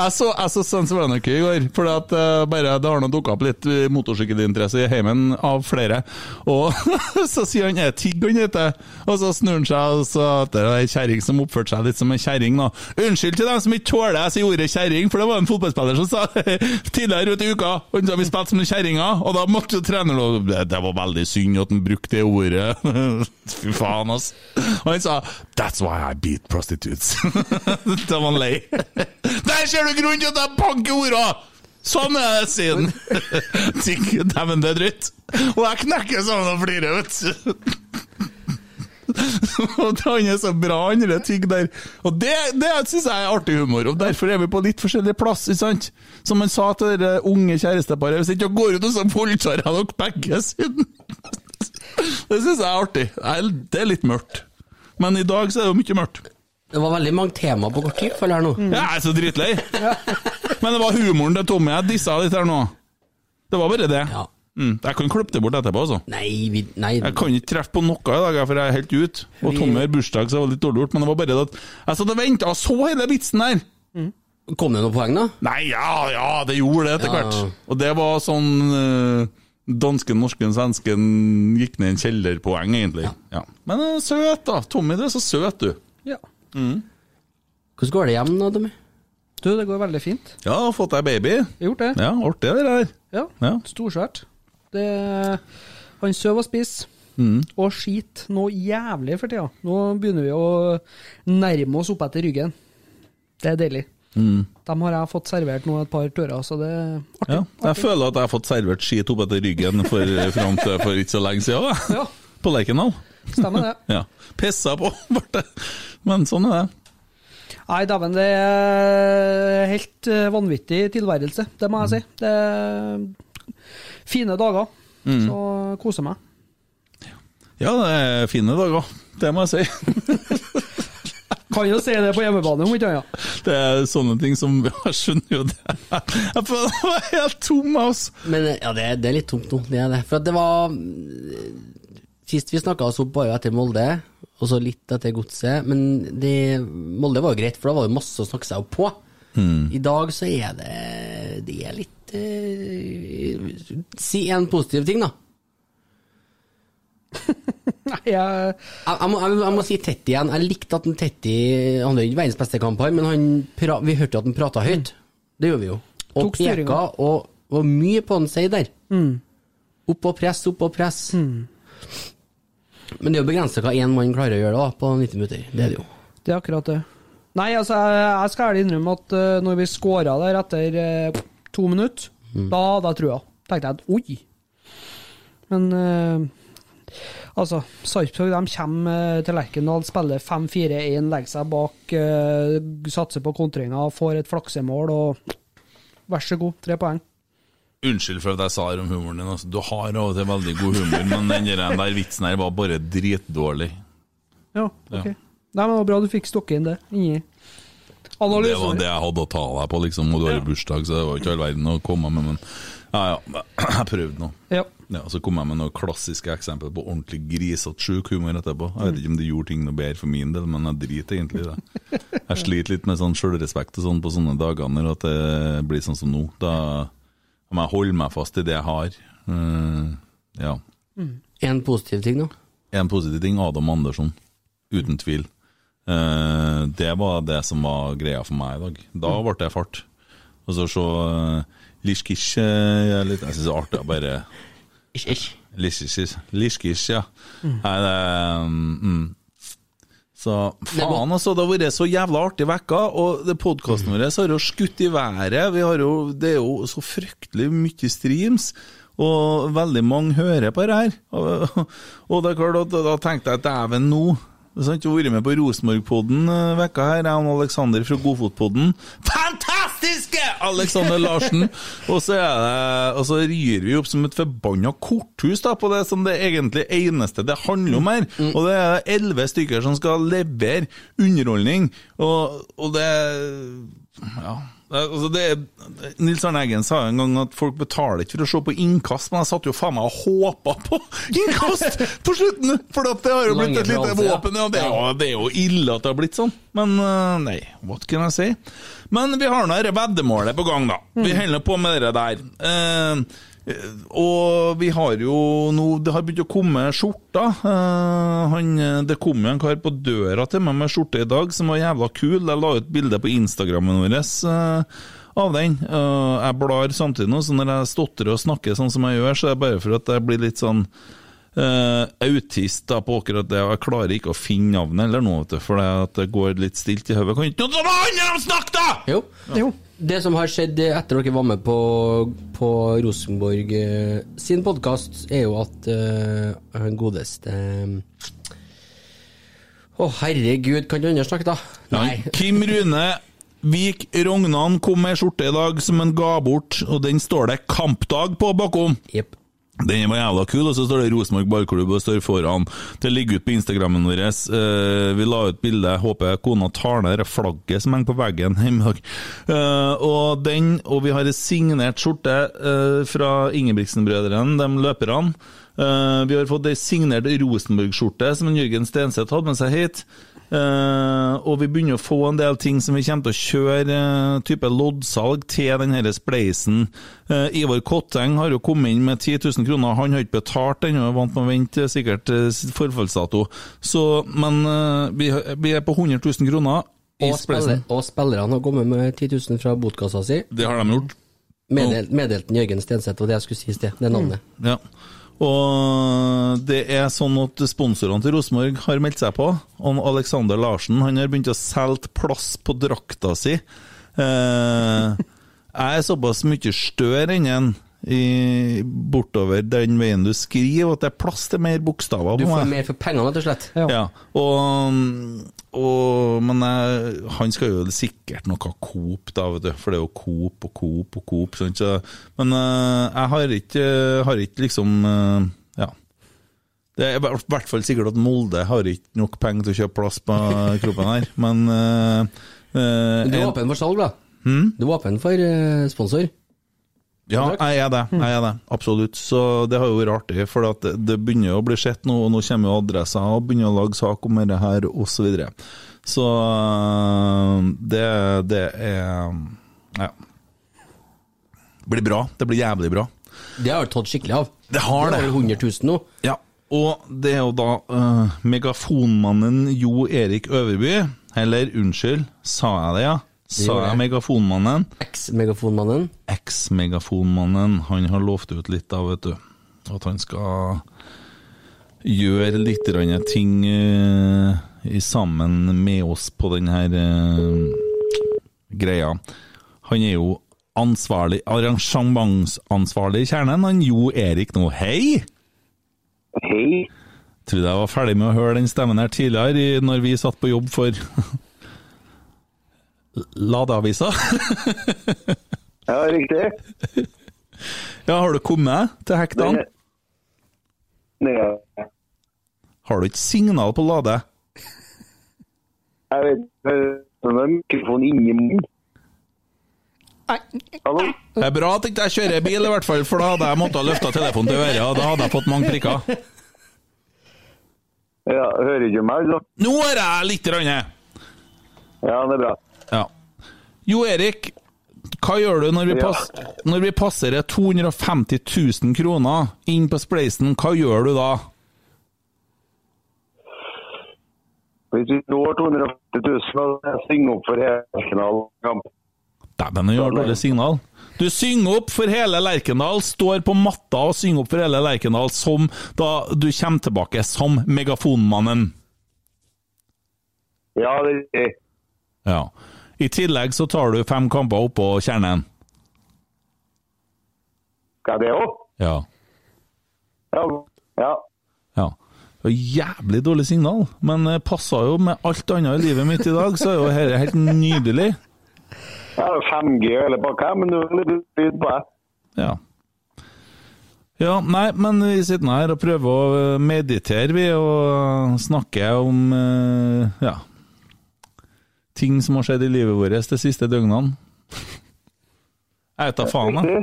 Jeg så, jeg så Sons of Anarchy i går, for at, uh, bare, det har dukka opp litt motorsykkelinteresse i heimen av flere. Og så sier han er Tigg han heter, og så snur han seg og så det er ei kjerring som oppførte seg litt som en kjerring. da. Unnskyld til dem som ikke tåler jeg sier ordet kjerring, for det var en fotballspiller som sa tidligere ute i uka han sa vi spilte som kjerringer, og da måtte jo treneren det var veldig synd at han brukte det ordet. Fy faen, ass. Og han sa That's why I beat prostitutes. da var han lei. Der ser du grunnen til at jeg banker orda! Sånn er det. Tenk, Dæven, det er dritt. Og jeg knekker sammen og flirer, vet du. Og Han er så bra, han der tygg der. Og det, det syns jeg er artig humor, og derfor er vi på litt forskjellig plass, ikke sant? Som han sa til det unge kjæresteparet, hvis ikke går ut, så voldtar jeg dere begge, siden. Det syns jeg er artig. Det er litt mørkt. Men i dag så er det jo mye mørkt. Det var veldig mange temaer på kort tid, føler jeg nå. Jeg er så dritlei. Men det var humoren til Tommy jeg dissa litt her nå. Det var bare det. Ja. Mm, jeg kan klippe det bort etterpå, altså. Nei, vi, nei. Jeg kan ikke treffe på noe i dag, for jeg er helt ute. Og Tommy har bursdag, så det var litt dårlig gjort. Men det var bare det at jeg satt og venta og så hele vitsen der. Kom det noen poeng, da? Nei, ja, ja, det gjorde det etter Ja. hvert. Og det var sånn uh, Dansken, norsken, svensken gikk ned i en kjellerpoeng, egentlig. Ja. Men uh, søt, da. Tommy, du er så søt, du. Ja. Hvordan går det hjem nå, Tommy? Du, det går veldig fint. Ja, har fått deg baby. Jeg har gjort det. Ja, artig det der. Ja. Ja. Storsvært. Det Han sover og spiser. Og skiter noe jævlig for tida. Nå begynner vi å nærme oss opp etter ryggen. Det er deilig. Dem har jeg fått servert nå et par turer, så det er artig. Ja, jeg føler at jeg har fått servert skit opp etter ryggen for, fram til for ikke så lenge siden. Ja, På Lerkendal. stemmer det. Ja. Pissa på, ble det. Men sånn er det. Nei, dæven, det er helt eh, vanvittig tilværelse, det må jeg si. Det er fine dager. Så koser meg. Ja, det er fine dager. Det må jeg si. Kan jo si det på hjemmebane, om ikke annet. Det er sånne ting som Jeg skjønner jo det. Jeg var helt tom, altså. Men eh, ja, det, det er litt tomt nå, det er det. For at det var Sist vi snakka oss opp, var jo etter Molde, og så litt etter Godset. Men det, Molde var jo greit, for da var det masse å snakke seg opp på. I dag så er det Det er litt eh, Si en positiv ting, da. Nei, jeg Jeg, må, jeg, jeg må si Tetti igjen. Jeg likte at en Tetti Han jo ikke verdens beste kamp men han pra, vi hørte at han prata høyt. Det gjorde vi jo. Og peka, og var mye på han sier der. Opp og press, opp og press. Men det er jo begrensa hva én mann klarer å gjøre da, på 90 minutter. Det er det jo. Det er akkurat det. Nei, altså, jeg, skal ærlig innrømme at uh, når vi scora der etter uh, to minutter, da hadde jeg trua. Tenkte jeg at oi. Men eh, altså, Sarpsborg de kommer eh, til Lerkendal, spiller 5-4-1, legger seg bak, eh, satser på kontringer, får et flaksemål og vær så god, tre poeng. Unnskyld for at jeg sa det om humoren din. Altså. Du har av og til veldig god humor, men den der, vitsen her var bare dritdårlig. Ja, ok. Nei, men det var bra du fikk stokke inn det inni Det var det jeg hadde å ta deg på, liksom. Og du har Ja. bursdag, så det var ikke all verden å komme med. Men Ja, ja. Jeg prøvde nå. Ja. Ja, Så kom jeg med noen klassiske eksempler på ordentlig grisete sjuk humor etterpå. Jeg vet ikke om det gjorde ting noe bedre for min del, men jeg driter egentlig i det. Jeg sliter litt med sånn sjølrespekt og sånn på sånne dager når at det blir sånn som nå. Da må jeg holde meg fast i det jeg har. Eh, ja. En positiv ting, da. En positiv ting, Adam Andersson. Uten tvil. Uh, det var det som var greia for meg i dag. Da ble det fart. Og så se uh, Liskish uh, Jeg syns det er artig å bare Liskish, Liskish, ja. Nei, det mm, mm. Så faen, altså. Det har vært så jævla artig vekka, og podkasten vår har jo skutt i været. Vi har jo, det er jo så fryktelig mye streams. Og veldig mange hører på det her. Og, og det er klart at da tenkte jeg at dæven nå? Du har vært med på Rosenborg-podden uh, vekka her. Jeg og Aleksander fra Godfotpodden. Fantastiske Alexander Larsen! og så er det Og så ryr vi opp som et forbanna korthus da, på det som det egentlig eneste det handler om her. Og det er elleve stykker som skal levere underholdning. Og, og det Ja. Det, altså det, Nils Arne Eggen sa en gang at folk betaler ikke for å se på innkast, men jeg satt jo faen meg og håpa på innkast på slutten! For det har jo blitt et lite våpen. Ja, det, er jo, det er jo ille at det har blitt sånn. Men eh, nei, what can I say? Men vi har nå dette veddemålet på gang, da. Vi holder på med det der. Eh, og vi har jo nå Det har begynt å komme skjorter. Eh, han, det kom jo en kar på døra til meg med skjorte i dag som var jævla kul. Jeg la ut bilde på Instagrammen vår eh, av den. Eh, jeg blar samtidig nå, så når jeg stotrer og snakker sånn som jeg gjør, så er det bare for at jeg blir litt sånn Uh, autist da på akkurat det, og jeg klarer ikke å finne navnet eller noe, for det, går litt stilt i hodet. Kan ikke noen andre snakke, da?! Jo. Jo. Det som har skjedd etter dere var med på, på Rosenborg eh, sin podkast, er jo at eh, han godeste Å, herregud, kan du andre snakke, da? Nei. Kim Rune Vik Rognan kom med skjorte i dag som han ga bort, og den står det 'Kampdag' på bakom. Jepp. Den var jævla kul, og så står det Rosenborg ballklubb og står foran. Det ligger ut på Instagrammen vår. Uh, vi la ut bilde. Håper kona tar ned det flagget som henger på veggen hjemme. Eh, og, den, og vi har en signert skjorte uh, fra Ingebrigtsen-brødrene, de løperne. Vi har fått ei signert Rosenborg-skjorte som en Jørgen Stenseth hadde med seg hit. Eh, og vi begynner å få en del ting som vi kommer til å kjøre eh, type loddsalg til den her spleisen. Eh, Ivar Kotteng har jo kommet inn med 10 000 kroner, han har ikke betalt ennå, er vant med å vente sikkert forfallsdato. Så, men vi, er på 100 000 kroner Og, spiller, og spillerne har kommet med 10 000 fra botkassa si. Det har de gjort. Meddelt, meddelt Jørgen Stenseth, og det jeg skulle si i sted. Det er navnet. Ja. Og det er sånn at sponsorene til Rosenborg har meldt seg på. Og Alexander Larsen han har begynt å selge plass på drakta si. Eh, jeg er såpass mye større enn en i, bortover den veien du skriver, at det er plass til mer bokstaver Du får mer for pengene, rett og slett. Ja. Ja, og, og, men jeg, han skal jo sikkert noe Coop, da, vet du, for det er jo Coop og Coop og Coop. Sånn, Så, men eh, jeg har ikke, har ikke liksom eh, Ja. Det er i hvert fall sikkert at Molde har ikke nok penger til å kjøpe plass på kroppen her, men uh, Du er åpen for salg, da? Du er åpen for sponsor? Ja, jeg er det. Jeg er det, Absolutt. Så det har jo vært artig, for at det, det begynner å bli sett nå, og nå kommer jo adresser og begynner å lage sak om dette her, osv. Så, videre. så øh, det, det er Ja. Det blir bra. Det blir jævlig bra. Det har du tatt skikkelig av. Det har det. over 100 000 nå. Ja, og det er jo da uh, megafonmannen Jo Erik Øverby, eller unnskyld, sa jeg det, ja? Sa jeg megafonmannen? Eks-megafonmannen. eks-megafonmannen, han har lovt ut litt av, vet du. At han skal gjøre litt ting uh, i sammen med oss på denne her eh, greia. Han er jo ansvarlig, arrangementsansvarlig i kjernen, han Jo Erik nå. Hei! Hei. Trodde jeg var ferdig med å høre den stemmen her tidligere, når vi satt på jobb for Ladeavisa. Ja, riktig. ja, har du kommet til hektene? Nei, Nei. Har du ikke signal på Lade? Jeg vet ikke det er mikrofon inni munnen. Hallo? Det er bra at ikke jeg kjører bil, i hvert fall, for da hadde jeg måttet løfte telefonen til øret, og da hadde jeg fått mange prikker. Ja, hører ikke meg, altså? Nå er jeg litt Rønne. Ja, det er bra. Ja. Jo Erik, hva gjør du når vi, Ja. pass, når vi passerer 250 000 kroner inn på spleisen? Hva gjør du da? Hvis vi når 250 000, da synger opp for helfinalekamp. Dæven, det gjør dårlig signal. Du synger opp for hele Lerkendal, står på matta og synger opp for hele Lerkendal som da du kommer tilbake som megafonmannen. Ja, det er riktig. Ja. I tillegg så tar du fem kamper oppå kjernen. Skal det òg? Ja. Ja. ja. ja. Jævlig dårlig signal, men det passa jo med alt annet i livet mitt i dag, så er jo dette helt nydelig. Har 5G eller pakka, men du er litt lyd på det. Ja. Ja, nei, men vi sitter her og prøver å meditere, vi, og snakker om eh, ja, ting som har skjedd i livet vårt de siste døgnene. Jeg vet da faen, da.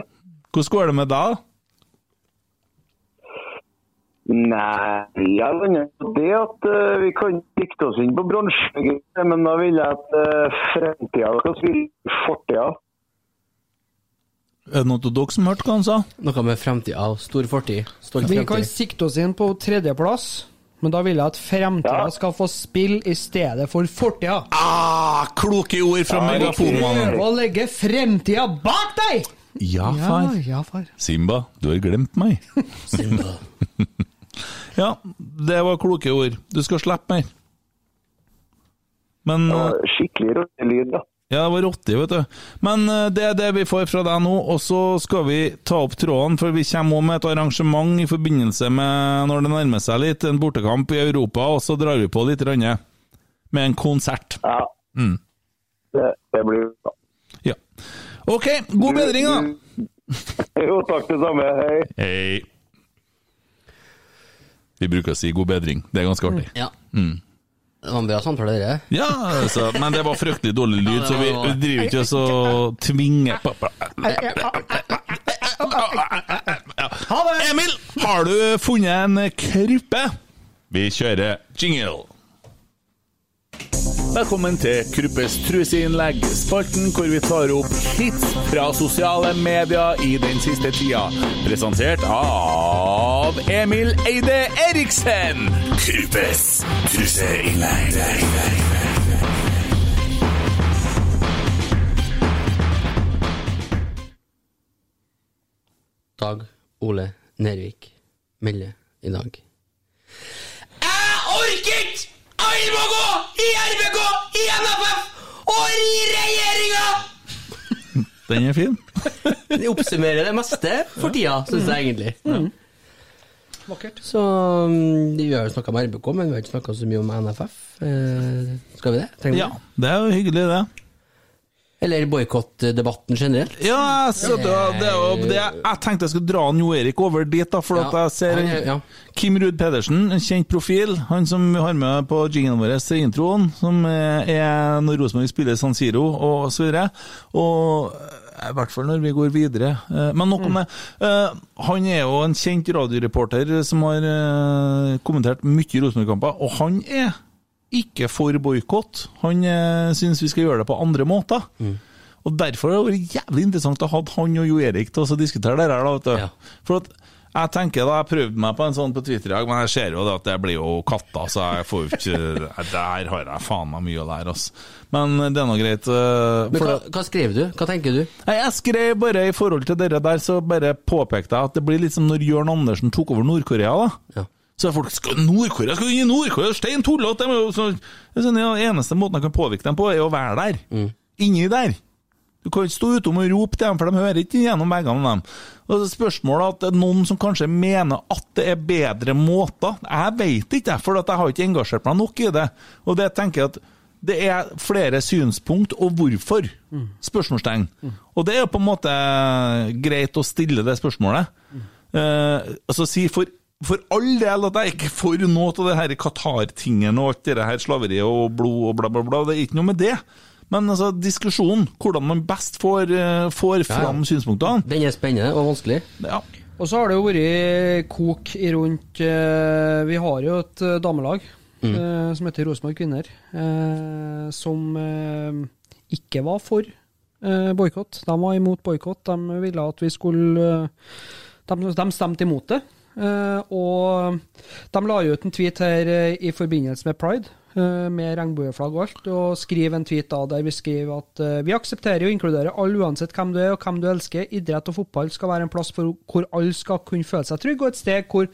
Hvordan går det med deg? da? Nei, jeg lander på det at uh, vi kan dikte oss inn på bronse, men da vil jeg at uh, fremtida skal spille fortida. Er det noe av dere som hørte hva han sa? Noe med fremtida. stor fortid. Stolt Vi kan sikte oss inn på tredjeplass, men da vil jeg at fremtida Ja. skal få spille i stedet for fortida. Ah, kloke ord fra megafonmannen! Prøv å legge fremtida bak deg! Ja, far. ja, far. Simba, du har glemt meg. Simba. Ja, det var kloke ord. Du skal slippe mer. Men Ja, skikkelig rottelyd, da. Ja, det var rotti, vet du. Men eh, det er det vi får fra deg nå, og så skal vi ta opp tråden, for vi kommer òg med et arrangement i forbindelse med, når det nærmer seg litt, en bortekamp i Europa, og så drar vi på litt rønne med en konsert. Ja. Mm. Det, det blir bra. Ja. Ok, god bedring, da! Jo, takk det samme. Hei. Hei. Vi bruker å si god bedring. Det er ganske artig. Ja. Mm. Det var en bra samtale, dere. Ja, altså, men det var fryktelig dårlig lyd, så vi vi driver ikke oss og tvinger på Ha det! Emil, har du funnet en krype? Vi kjører jingle. Velkommen til Kruppes truseinnlegg, spalten hvor vi tar opp hits fra sosiale medier i den siste tida. Presentert av Emil Eide Eriksen. Kruppes truseinnlegg. Dag Ole Nervik melder i dag. Jeg orker ikke! Må gå! I RBK, i NFF og i regjeringa! Den er fin. Den oppsummerer det meste for tida, syns jeg egentlig. Vakkert. Så mm, Vi har jo snakka om RBK, men vi har ikke snakka så mye om NFF. Eh, skal vi det? Trenger Ja, det er jo hyggelig, det. Det? Eller boikottdebatten generelt? Ja, så det, det, det, jeg tenkte jeg skulle dra Jo Erik over dit, da, for Ja, at jeg ser han ja. Kim Ruud Pedersen, en kjent profil, han som vi har med på jinglen vår til introen, som er når Rosenborg spiller San Siro og så videre. Og eh, i hvert fall når vi går videre. Eh, Men nok om det. Eh, Han er jo en kjent radioreporter som har eh, kommentert mye Rosenborg-kamper, og han er ikke for boikott. Han eh, syns vi skal gjøre det på andre måter. Og Derfor har det vært jævlig interessant å ha han og Jo Erik til å diskutere det her. da, vet du. Ja. For at jeg tenker da, jeg prøvde meg på en sånn på Twitter i dag, men jeg ser jo at det blir jo katter, så jeg får jo ikke Der har jeg faen meg mye å lære, altså. Men det er nå greit. eh, Men hva, hva skrev du? Hva tenker du? Nei, Jeg skrev bare i forhold til dere der, så bare påpekte jeg at det blir litt som når Jørn Andersen tok over Nord-Korea. da. Ja. Så er folk skal Nord-Korea skal inn i Nord-Korea, stein tullete! sånn, ja, Eneste måten jeg kan påvirke dem på, er å være der. Inni der. Du kan ikke stå utom og rope til dem, for de hører ikke gjennom veggene. Dem. Og så Spørsmålet at det er noen som kanskje mener at det er bedre måter. Jeg vet ikke, for at jeg har ikke engasjert meg nok i det. Og det tenker jeg at det er flere synspunkt, og hvorfor? Spørsmålstegn. Og det er jo på en måte greit å stille det spørsmålet. Eh, altså si for, for all del at jeg ikke får for noe av det her Qatar-tingen og alt det her slaveriet og blod og bla, bla, bla. Det er ikke noe med det. Men altså, diskusjonen, hvordan man best får, eh, får fram ja. synspunktene Den er spennende og vanskelig. ja. Og så har det jo vært kok i rundt eh, Vi har jo et eh, damelag mm. som heter Rosenborg Kvinner, eh, som ikke var for boikott. De var imot boikott. De ville at vi skulle de, de stemte imot det. Eh, og de la jo ut en tweet her eh, i forbindelse med pride, eh, med regnbueflagg og alt, og skriver en tweet da der vi skriver at vi aksepterer og inkluderer alle uansett hvem du er og hvem du elsker. Idrett og fotball skal være en plass hvor alle skal kunne føle seg trygge, og et sted hvor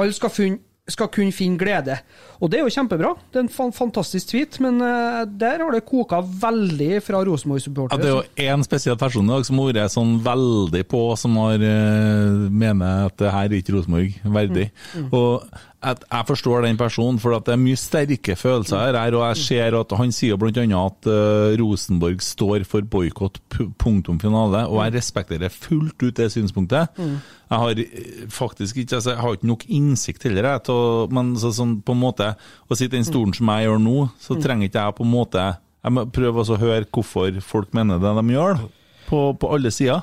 alle skal, funn, skal kunne finne glede. Og det er jo kjempebra. Det er en fan, fantastisk tweet, men eh, der har det koka veldig fra Ja, Rosenborg-supportere. det er jo én spesiell person i dag som har vært sånn veldig på, som har uh, mener at det her er ikke Rosenborg verdig. Og at jeg forstår den personen, for det er mye sterke følelser her, og jeg ser at han sier bl.a. at uh, Rosenborg står for boikott, pu- punktum finale, og jeg respekterer fullt ut det synspunktet. Jeg har eh, faktisk ikke altså, jeg har ikke nok innsikt heller, jeg, til men så, sånn, på en måte, å sitte i den stolen som jeg gjør nå, så trenger ikke jeg på en måte jeg må prøve å høre hvorfor folk mener det de gjør, på, på alle sider.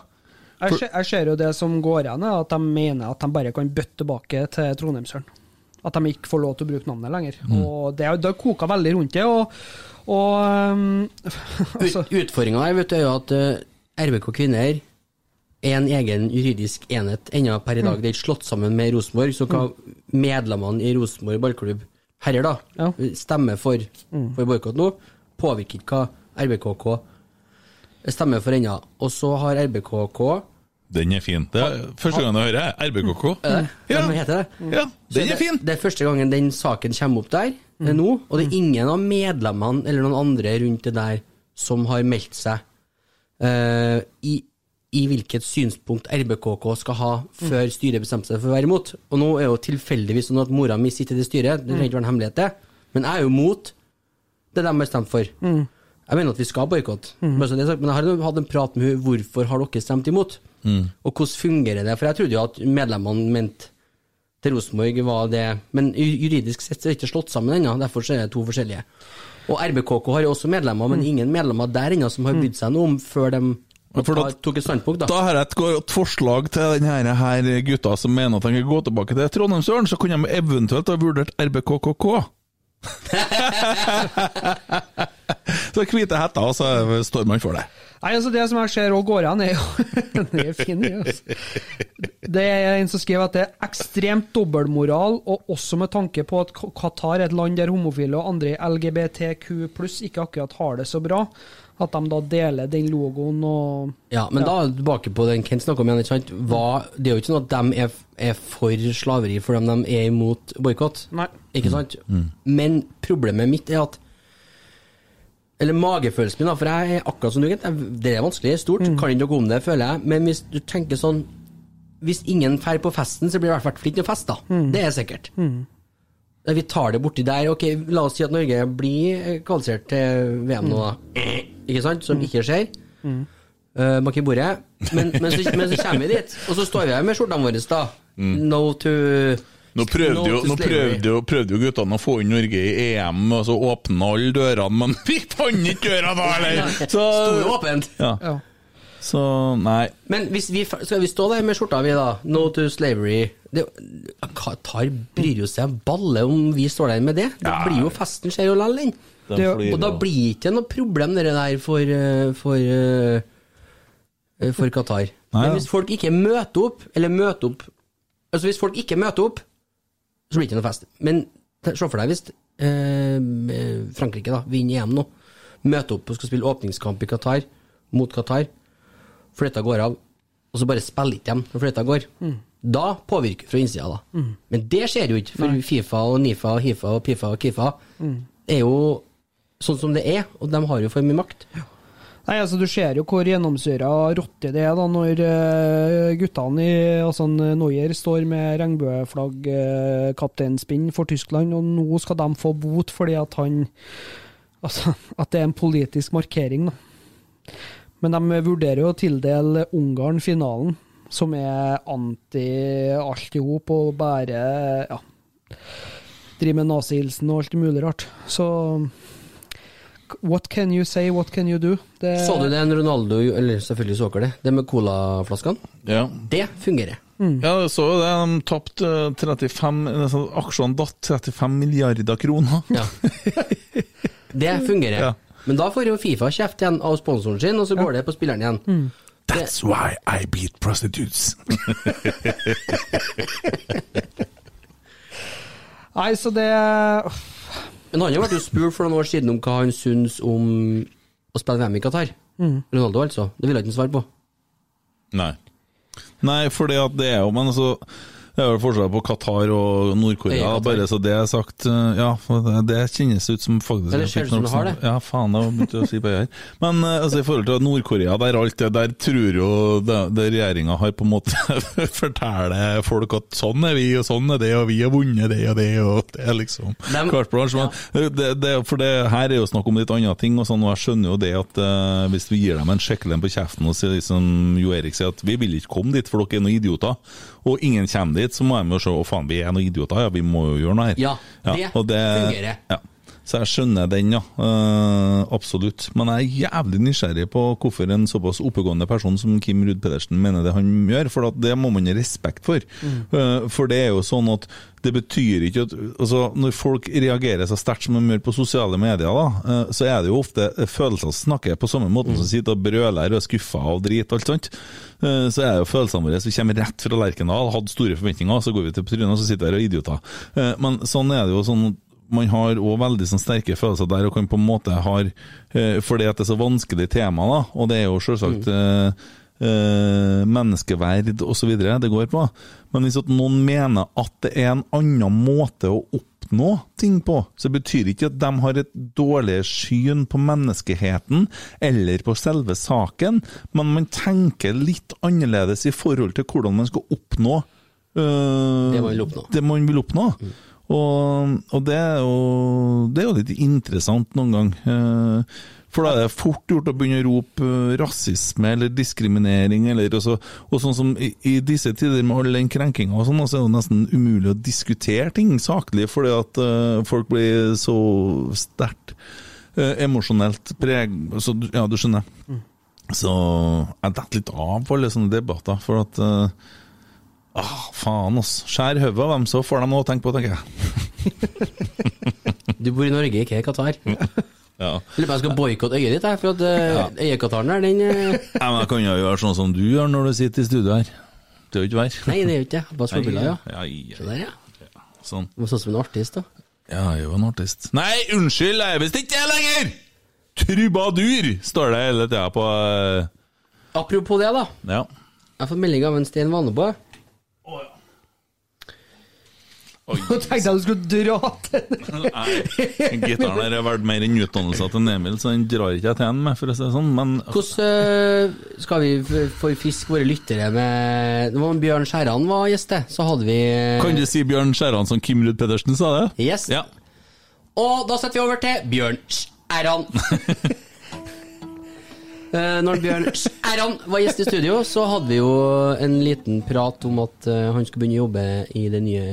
Jeg ser, jeg ser jo det som går er at de mener at de bare kan bøtte tilbake til Trondheimsøren. At de ikke får lov til å bruke navnet lenger. Og Det har- det koka veldig rundt det. Og, og um, altså, Ut, Utfordringa her vet du, er jo at uh, RBK Kvinner er en egen juridisk enhet ennå per i dag. Det er ikke slått sammen med Rosenborg, så hva medlemmene i Rosenborg ballklubb herrer da Ja. stemmer for, for boikott nå, påvirker ikke hva RBKK stemmer for ennå. Og så har RBKK Den er fin. Det er første gang jeg hører RBKK. Ja. Ja. Heter det? Ja, den er fin! Det, det er første gangen den saken kommer opp der eh, nå, og det er ingen av medlemmene eller noen andre rundt det der som har meldt seg uh, i, i hvilket synspunkt RBKK skal ha før styret bestemte seg for å være imot. Og nå er jo tilfeldigvis sånn at mora mi sitter i det styret, det trenger ikke være en hemmelighet, det. Men jeg er jo mot det de har stemt for. Jeg mener at vi skal boikotte, men jeg har hatt en prat med henne hvorfor har dere stemt imot, og hvordan fungerer det? For jeg trodde jo at medlemmene mente til Rosenborg var det Men juridisk sett så er det ikke slått sammen ennå, derfor så er det to forskjellige. Og RBKK har jo også medlemmer, men ingen medlemmer der ennå som har bydd seg noe om før de For da- tok et standpunkt, da. Da har jeg et godt forslag til denne her gutta som mener at han kan gå tilbake til Trondheimsøren, så kunne de eventuelt ha vurdert RBKKK. så hvite hetter, og så står man for det. Nei, altså Det som jeg ser òg går an, er jo Den er fin, den, altså. Det er en som skriver at det er ekstremt dobbeltmoral, og også med tanke på at Qatar er et land der homofile og andre LGBTQ pluss ikke akkurat har det så bra, at de da deler den logoen og Ja, men da er du tilbake på den Kent snakka om igjen. ikke sant? Hva, det er jo ikke sånn at de er, er for slaveri fordi de er imot boikott. Ikke sant? Men problemet mitt er at Eller magefølelsen min, da, for jeg er akkurat som du, Kent. Det er vanskelig, stort. Kan ikke noe om det, føler jeg. Men hvis du tenker sånn Hvis ingen drar på festen, så blir det i hvert fall ikke noe fest, da. Det er sikkert. Vi tar det borti der. Ok, La oss si at Norge blir kvalifisert til VM nå, da. Ikke sant? Som ikke skjer. Uh, Bak i bordet. Men, men, så, men så kommer vi dit, og så står vi her med skjortene våre, da. No to Nå prøvde, jo, nå prøvde, jo, prøvde jo guttene å få inn Norge i EM, og så åpna alle dørene, men vi fant ikke døra da heller! Så, Sto åpent. ja. Ja. så nei. Men hvis vi, skal vi stå der med skjorta vi, da? No to slavery. Det, Qatar bryr jo seg balle om vi står der med det. Det blir jo Festen skjer jo likevel, den. Det- Og da blir blir ikke noe problem, det der, for, eh, for, eh, for Qatar. Nei, Men hvis folk ikke møter opp, eller møter opp Altså hvis folk ikke møter opp, så blir det ikke noe fest. Men se for deg hvis eh, Frankrike da, vinner EM nå, møter opp og skal spille åpningskamp i Qatar, mot Qatar, fløyta går av, og så bare spiller ikke dem når fløyta går. Da påvirker fra innsida, da. Men det skjer jo ikke, for Fifa og Nifa og Hifa og Pifa og Kifa er jo sånn som det er, og de har jo for mye makt. Nei, altså Du ser jo hvor gjennomsyra rotte det er da når eh, guttene i altså Noyer står med regnbueflagg, uh, kapteinspinn for Tyskland, og nå skal de få bot fordi at han Altså, at det er en politisk markering, da. Men de vurderer jo å tildele Ungarn finalen, som er anti alt i hop og bare ja, driver med nazihilsen og alt mulig rart. Så What can you say, what can you do? Det, Så du det en Ronaldo Eller selvfølgelig så dere det. Det med colaflaskene. Ja. Det fungerer. Ja, jeg så jo det. De tapte eh, 35 nesten Aksjene datt 35 milliarder kroner. Ja. Det fungerer. Ja. Men da får jo Fifa kjeft igjen av sponsoren sin, og så går det på spilleren igjen. That's why I beat prostitutes. Nei, så det Men han har vært jo spurt for noen år siden om hva han syns om å spille VM i Qatar. Ronaldo, altså. Det ville han ikke svare på. Nei. Nei, fordi at det er jo Men altså det er jo forskjell på Qatar og Nord-Korea, bare så det er sagt. eh, Ja, det, kjennes ut som faktisk Eller ser ut som du har det. Ja, faen, det begynte jeg å si på her. Men eh, altså, i forhold til Nord-Korea, der alt det der tror jo regjeringa har på en måte forteller folk at sånn er vi, og sånn er det, og vi har vunnet det og det, og det er liksom Dem- blanche. Men det, det, for det her er jo snakk om litt andre ting, og sånn, og jeg skjønner jo det at uh, hvis vi gir dem en sjekkelem på kjeften og sier som Jo Erik sier, at vi vil ikke komme dit, for dere er noen idioter, og ingen kommer dit, så må de jo se å faen, vi er noen idioter, ja, vi må jo gjøre noe her. Ja, det og fungerer. Ja. Så jeg skjønner den, ja. Uh, absolutt. Men jeg er jævlig nysgjerrig på hvorfor en såpass oppegående person som Kim Ruud Pedersen mener det han gjør, for det må man ha respekt for. Eh, for det er jo sånn at det betyr ikke at altså, Når folk reagerer så sterkt som de gjør på sosiale medier, da, uh, så er det jo ofte følelser som snakker på samme måte som sitter og brøler og er skuffa og drit og alt sånt. Så er det jo følelsene våre som kommer rett fra Lerkendal, hadde store forventninger, så går vi til trynet og så sitter vi her og er idioter. Men sånn er det jo sånn man har òg veldig sånn sterke følelser der, og kan på en måte ha eh, Fordi at det er så vanskelig tema, da, og det er jo selvsagt mm. eh, menneskeverd osv. det går på. Men hvis noen mener at det er en annen måte å oppnå ting på, så betyr ikke at de har et dårligere syn på menneskeheten eller på selve saken, men man tenker litt annerledes i forhold til hvordan man skal oppnå eh, Det man vil oppnå. det man vil oppnå. Og, og det, er jo, det er jo litt interessant noen gang. Eh, For da er det fort gjort å begynne å rope eh, rasisme eller diskriminering. Eller også, og sånn som i, i disse tider med all den krenkinga og sånn, så er det nesten umulig å diskutere ting saklig, fordi at uh, folk blir så sterkt uh, emosjonelt preg... Så, ja, du skjønner. Så jeg detter litt av på alle sånne debatter, for at eh, Ah, faen, ass. Skjær hodet av dem, så får de noe å tenke på, tenker jeg. Du bor i Norge, ikke i Qatar. Ja. lurer på jeg skal boikotte øyet ditt, for at ja. øyekataren der, den eh, Nei, men Jeg kan jo gjøre sånn som du gjør når du sitter i studio her. Det er jo ikke verre. Nei, det er jo ikke det. Bare forbilder, ja. Ja, ja, ja. der, ja. Sånn. Du må sånn som en artist, da. Ja, jeg er jo en artist. Nei, unnskyld, jeg er visst ikke det lenger! Trubadur, står det hele tida på uh... Apropos det, da. Ja. Jeg har fått melding av en Stein Nå tenkte jeg du skulle dra til Nei, gitaren her er verdt mer enn utdannelsen til Emil, så den drar ikke jeg til ham med, for å si det sånn. Men Hvordan eh, skal vi forfiske våre lyttere med Når Bjørn Skjæran var gjest. Så hadde vi kan du si Bjørn Skjæran som Kim Ruud Pedersen sa det? Yes. Ja. Og da setter vi over til Bjørn Skjæran. Eh, Når Bjørn Skjæran var gjest i studio, så hadde vi jo en liten prat om at eh, han skulle begynne å jobbe i det nye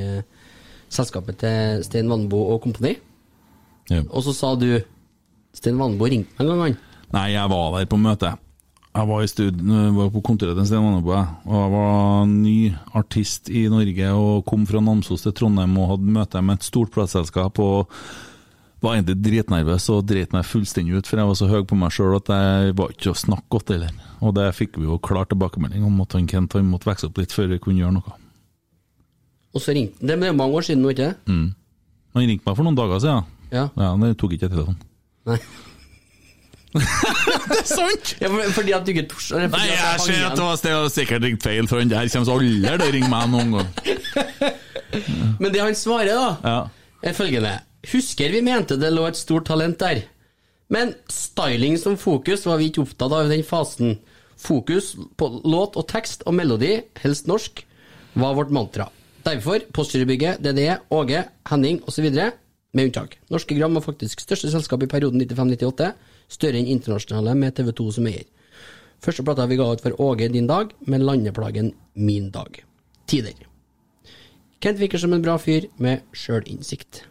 selskapet til Stein Vannbo og kompani. Ja. Og så sa du Stein Vannbo ringte meg en gang, han. Nei, jeg var der på møte. Jeg var, i stud var på kontoret til Sten Vannbo. og jeg var ny artist i Norge og kom fra Namsos til Trondheim og hadde møte med et stort plateselskap. og var egentlig dritnervøs og dreit meg fullstendig ut, for jeg var så høy på meg sjøl at jeg var ikke å snakke godt heller. Og det fikk vi jo klar tilbakemelding om at han Kent han måtte vokse opp litt før vi kunne gjøre noe. Og så ringte han. Det er mange år siden nå, ikke det? Han ringte meg for noen dager siden. Ja. Ja, Det tok ikke telefonen. Nei. Det er sant! Ja, for, fordi at du ikke torde Nei, jeg, jeg ser at det var sted sikkert ringt feil, for han der kommer aldri til å ringe meg noen gang. Men det han svarer, da, Ja. er følgende. Husker vi mente det lå et stort talent der. Men styling som fokus var vi ikke opptatt av i den fasen. Fokus på låt og tekst og melodi, helst norsk, var vårt mantra. Derfor Postgirobygget, DDE, Åge, Henning osv. med unntak. Norske Gram var faktisk største selskap i perioden 95-98, større enn internasjonale med TV2 som eier. Første plata vi ga ut for Åge Din Dag, med landeplagen Min Dag. Tider. Kent virker som en bra fyr med sjølinnsikt.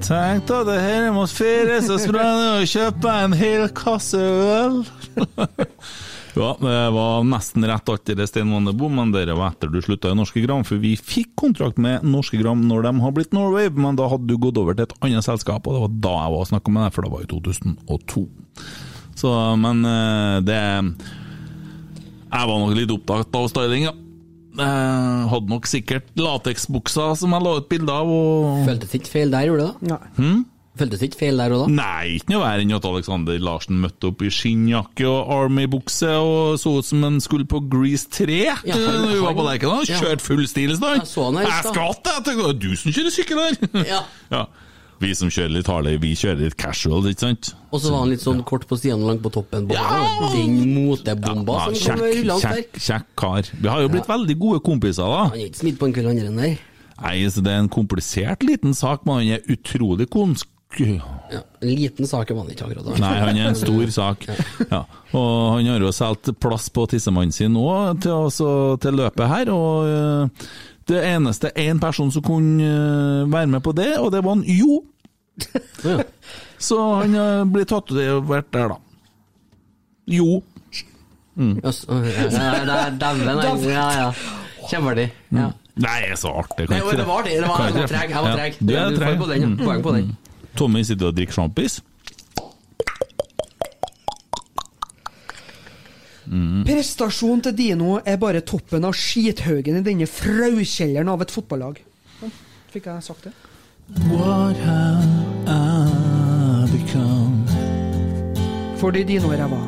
Tenk at det her mot fire, så sprang jeg og kjøpe en hel kasse øl. ja, det var nesten rett etter det Stein Wandebo, men det var etter du slutta i Norske Gram, for vi fikk kontrakt med Norske Gram når de har blitt Norway, men da hadde du gått over til et annet selskap, og det var da jeg var og snakka med deg, for det var i 2002. Så, men eh, det Jeg var nok litt opptatt av styling, ja. Jeg hadde nok sikkert lateksbuksa som jeg la ut bilde av, og Føltes ikke feil der, gjorde det da? Nei. Føltes ikke feil der og da? Nei, ikke noe verre enn at Alexander Larsen møtte opp i skinnjakke og Army-bukse og så ut som han skulle på Grease 3 Ja, han- vi var på han- Lerkendal. ja. Kjørt full stil i stad. Jeg han skvatt, jeg. tenkte, det er du som kjører sykkel her. Ja. ja. Vi som kjører litt harde, vi kjører litt casual, ikke sant? Og så var han litt sånn kort på sidene og langt på toppen. På Ja! Den motebomba Ja, som kjekk, kom kjekk, der. kjekk, kar. Vi har jo blitt veldig gode kompiser, da. Han er ikke smidd på en kveld enn der. Nei, så Det er en komplisert liten sak, men han er utrolig. Ja, en liten sak var han ikke akkurat da. Nei, han er en stor sak. Ja. Og han har jo solgt plass på tissemannen sin òg til, til løpet her. Og øh, det eneste én person som kunne øh, være med på det, og det var han Jo. Ja. Så han øh, blir tatovert der, da. Jo. Mm. er dæven. Ja, ja. Kjempeartig. Ja. Nei, det er så artig. Nei, det var det. det jeg var treg. Jeg var treg. Du, du er får på den. Poeng på den. Tommy sitter og drikker sjampis. Prestasjonen til Dino er bare toppen av skithaugen i denne fraukjelleren av et fotballag. Sånn, Fikk jeg sagt det? What have I become? Fordi Dino er ræva.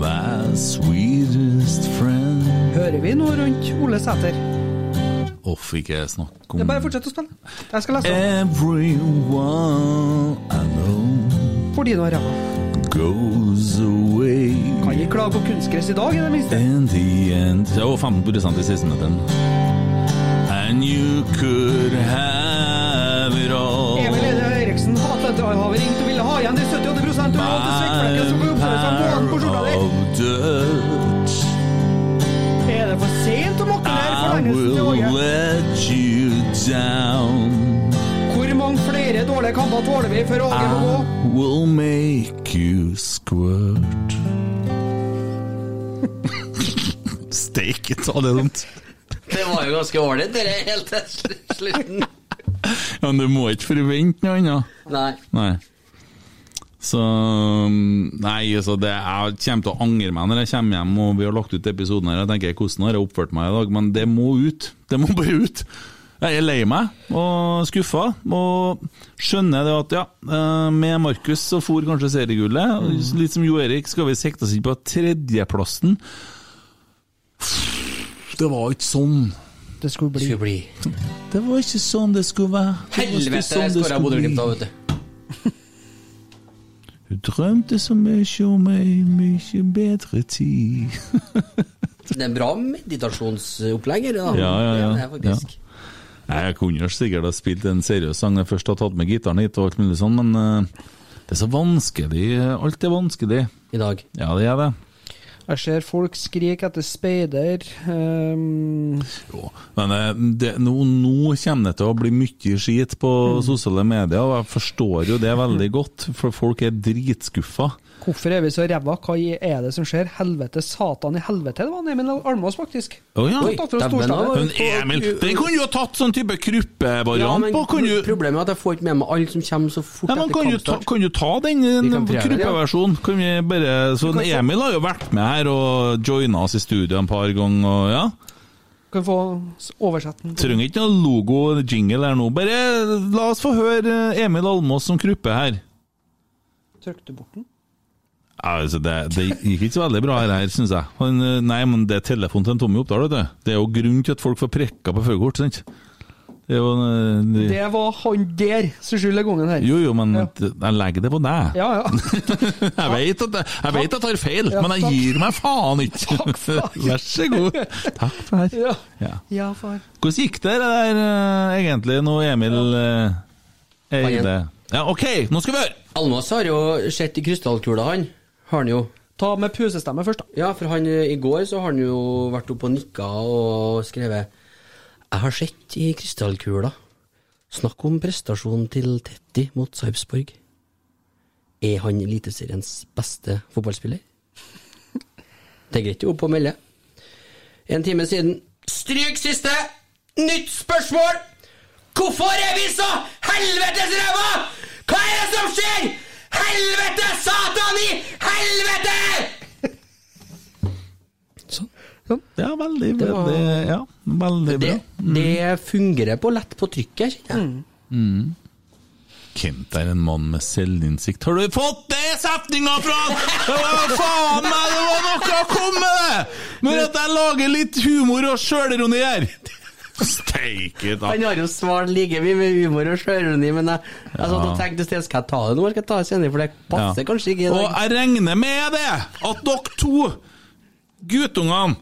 My sweetest friend Hører vi noe rundt Ole Sæter? Uff, ikke snakk Det er om bare fortsett å spille. Jeg skal lese. Everyone I know For Dino er ræva. goes away Kan ikke klage på kunstgress i dag, i det minste. in the end Det var 15 i siste meteren. And you could have it all. Emil Eriksen hater Dryhavet ringt og ville ha igjen de 78 og råte svekkflekken som får oppføre seg morgenen på skjorta di. Will let you down. Hvor mange flere dårlige kamper tåler vi før Åge må gå? I will make you squirt. Steike ta det dumt. Det var jo ganske ålreit, det der, helt til slutten. Ja, men du må ikke forvente noe annet. Nei. Nei. Så Nei, altså det, jeg kommer til å angre meg når jeg kommer hjem og vi har lagt ut episoden her. Jeg tenker hvordan har jeg oppført meg i dag? Men det må ut. Det må bare ut. Jeg er lei meg og skuffa, og skjønner det at ja, eh, med Markus så for kanskje seriegullet. Litt som Jo Erik skal vi sikte oss inn på tredjeplassen. Det var ikke sånn. Det skulle bli. Skulle bli Det var ikke sånn det skulle være. Det Helvete, sånn det skåra skulle Bodø-Glimt da, bli. vet du. Du drømte så mye om ei mye bedre tid. Det er bra meditasjonsopplegg da. Ja, ja, ja. Det er faktisk. Nei, Jeg kunne sikkert ha spilt en seriøs sang når jeg først har tatt med gitaren hit, og alt mulig sånn, men uh, det er så vanskelig. Alt er vanskelig. I dag. Ja, det er det. Jeg ser folk skrike etter speider. Um... Jo, men eh, det, nå, nå kommer det til å bli mye skit på sosiale medier, og jeg forstår jo det veldig godt, for folk er dritskuffa. Hvorfor er vi så ræva? Hva er det som skjer? Helvete, satan i helvete. Det var Emil Almås, faktisk. Oh, ja. Oi, Men Emil, den kunne jo ha tatt sånn type kruppevariant ja, på. Kan du, Problemet er at jeg får ikke med meg alle som kommer så fort Ja, men etter kan, du ta, kampstart. kan du ta den Vi en kan vi bare, så kan Emil har jo vært med her og joina oss i studio en par ganger. Og ja. Kan få oversette den. Trenger ikke noe logo eller jingle her nå. Bare la oss få høre eh, Emil Almås som kruppe her. Trykk du bort den? Ja, altså det, det gikk ikke så veldig bra her, her syns jeg. Han, eh, nei, men det er telefonen til en Tommy Oppdal, vet du. Det er jo grunnen til at folk får prekka på førerkort, sant? Det jo eh, det, Det var han der som skylder gangen her. Jo, jo, men Ja. jeg legger det på deg. Ja, ja. Jeg vet at jeg, jeg, vet at jeg tar feil, Ja, men jeg gir meg faen ikke. Vær så god. Takk for det. ja. Ja. Ja, far. Hvordan gikk det der eh, egentlig, nå Emil eide Ja, OK, nå skal vi høre! Almas har jo sett i krystallkula, han. Har han jo. Ta med pusestemme først, da. Ja, for han, eh, i går så har han jo vært oppe og nikka og skrevet Jeg har sett i krystallkula. Snakk om prestasjonen til Tetti mot Sarpsborg. Er han Eliteseriens beste fotballspiller? Det er greit å opp og melde. En time siden. Stryk siste! Nytt spørsmål! Hvorfor er vi så helvetes ræva?! Hva er det som skjer?! Helvete, satan i helvete! Ja, veldig, Det var- veldig, ja, veldig bra. Det, det fungerer på lett på trykket, kjenner jeg. Kent er en mann med selvinnsikt. Har du fått det setninga fra Det var faen meg, det var noe å komme med det! Men at jeg lager litt humor og sjølironi her Steike da. Han har jo svart like mye med humor og sjøroni, men jeg, jeg satt og tenkte skal jeg ta det nå, eller skal jeg ta det senere, for det passer Ja. kanskje ikke i Og jeg regner med det, at dere to guttungene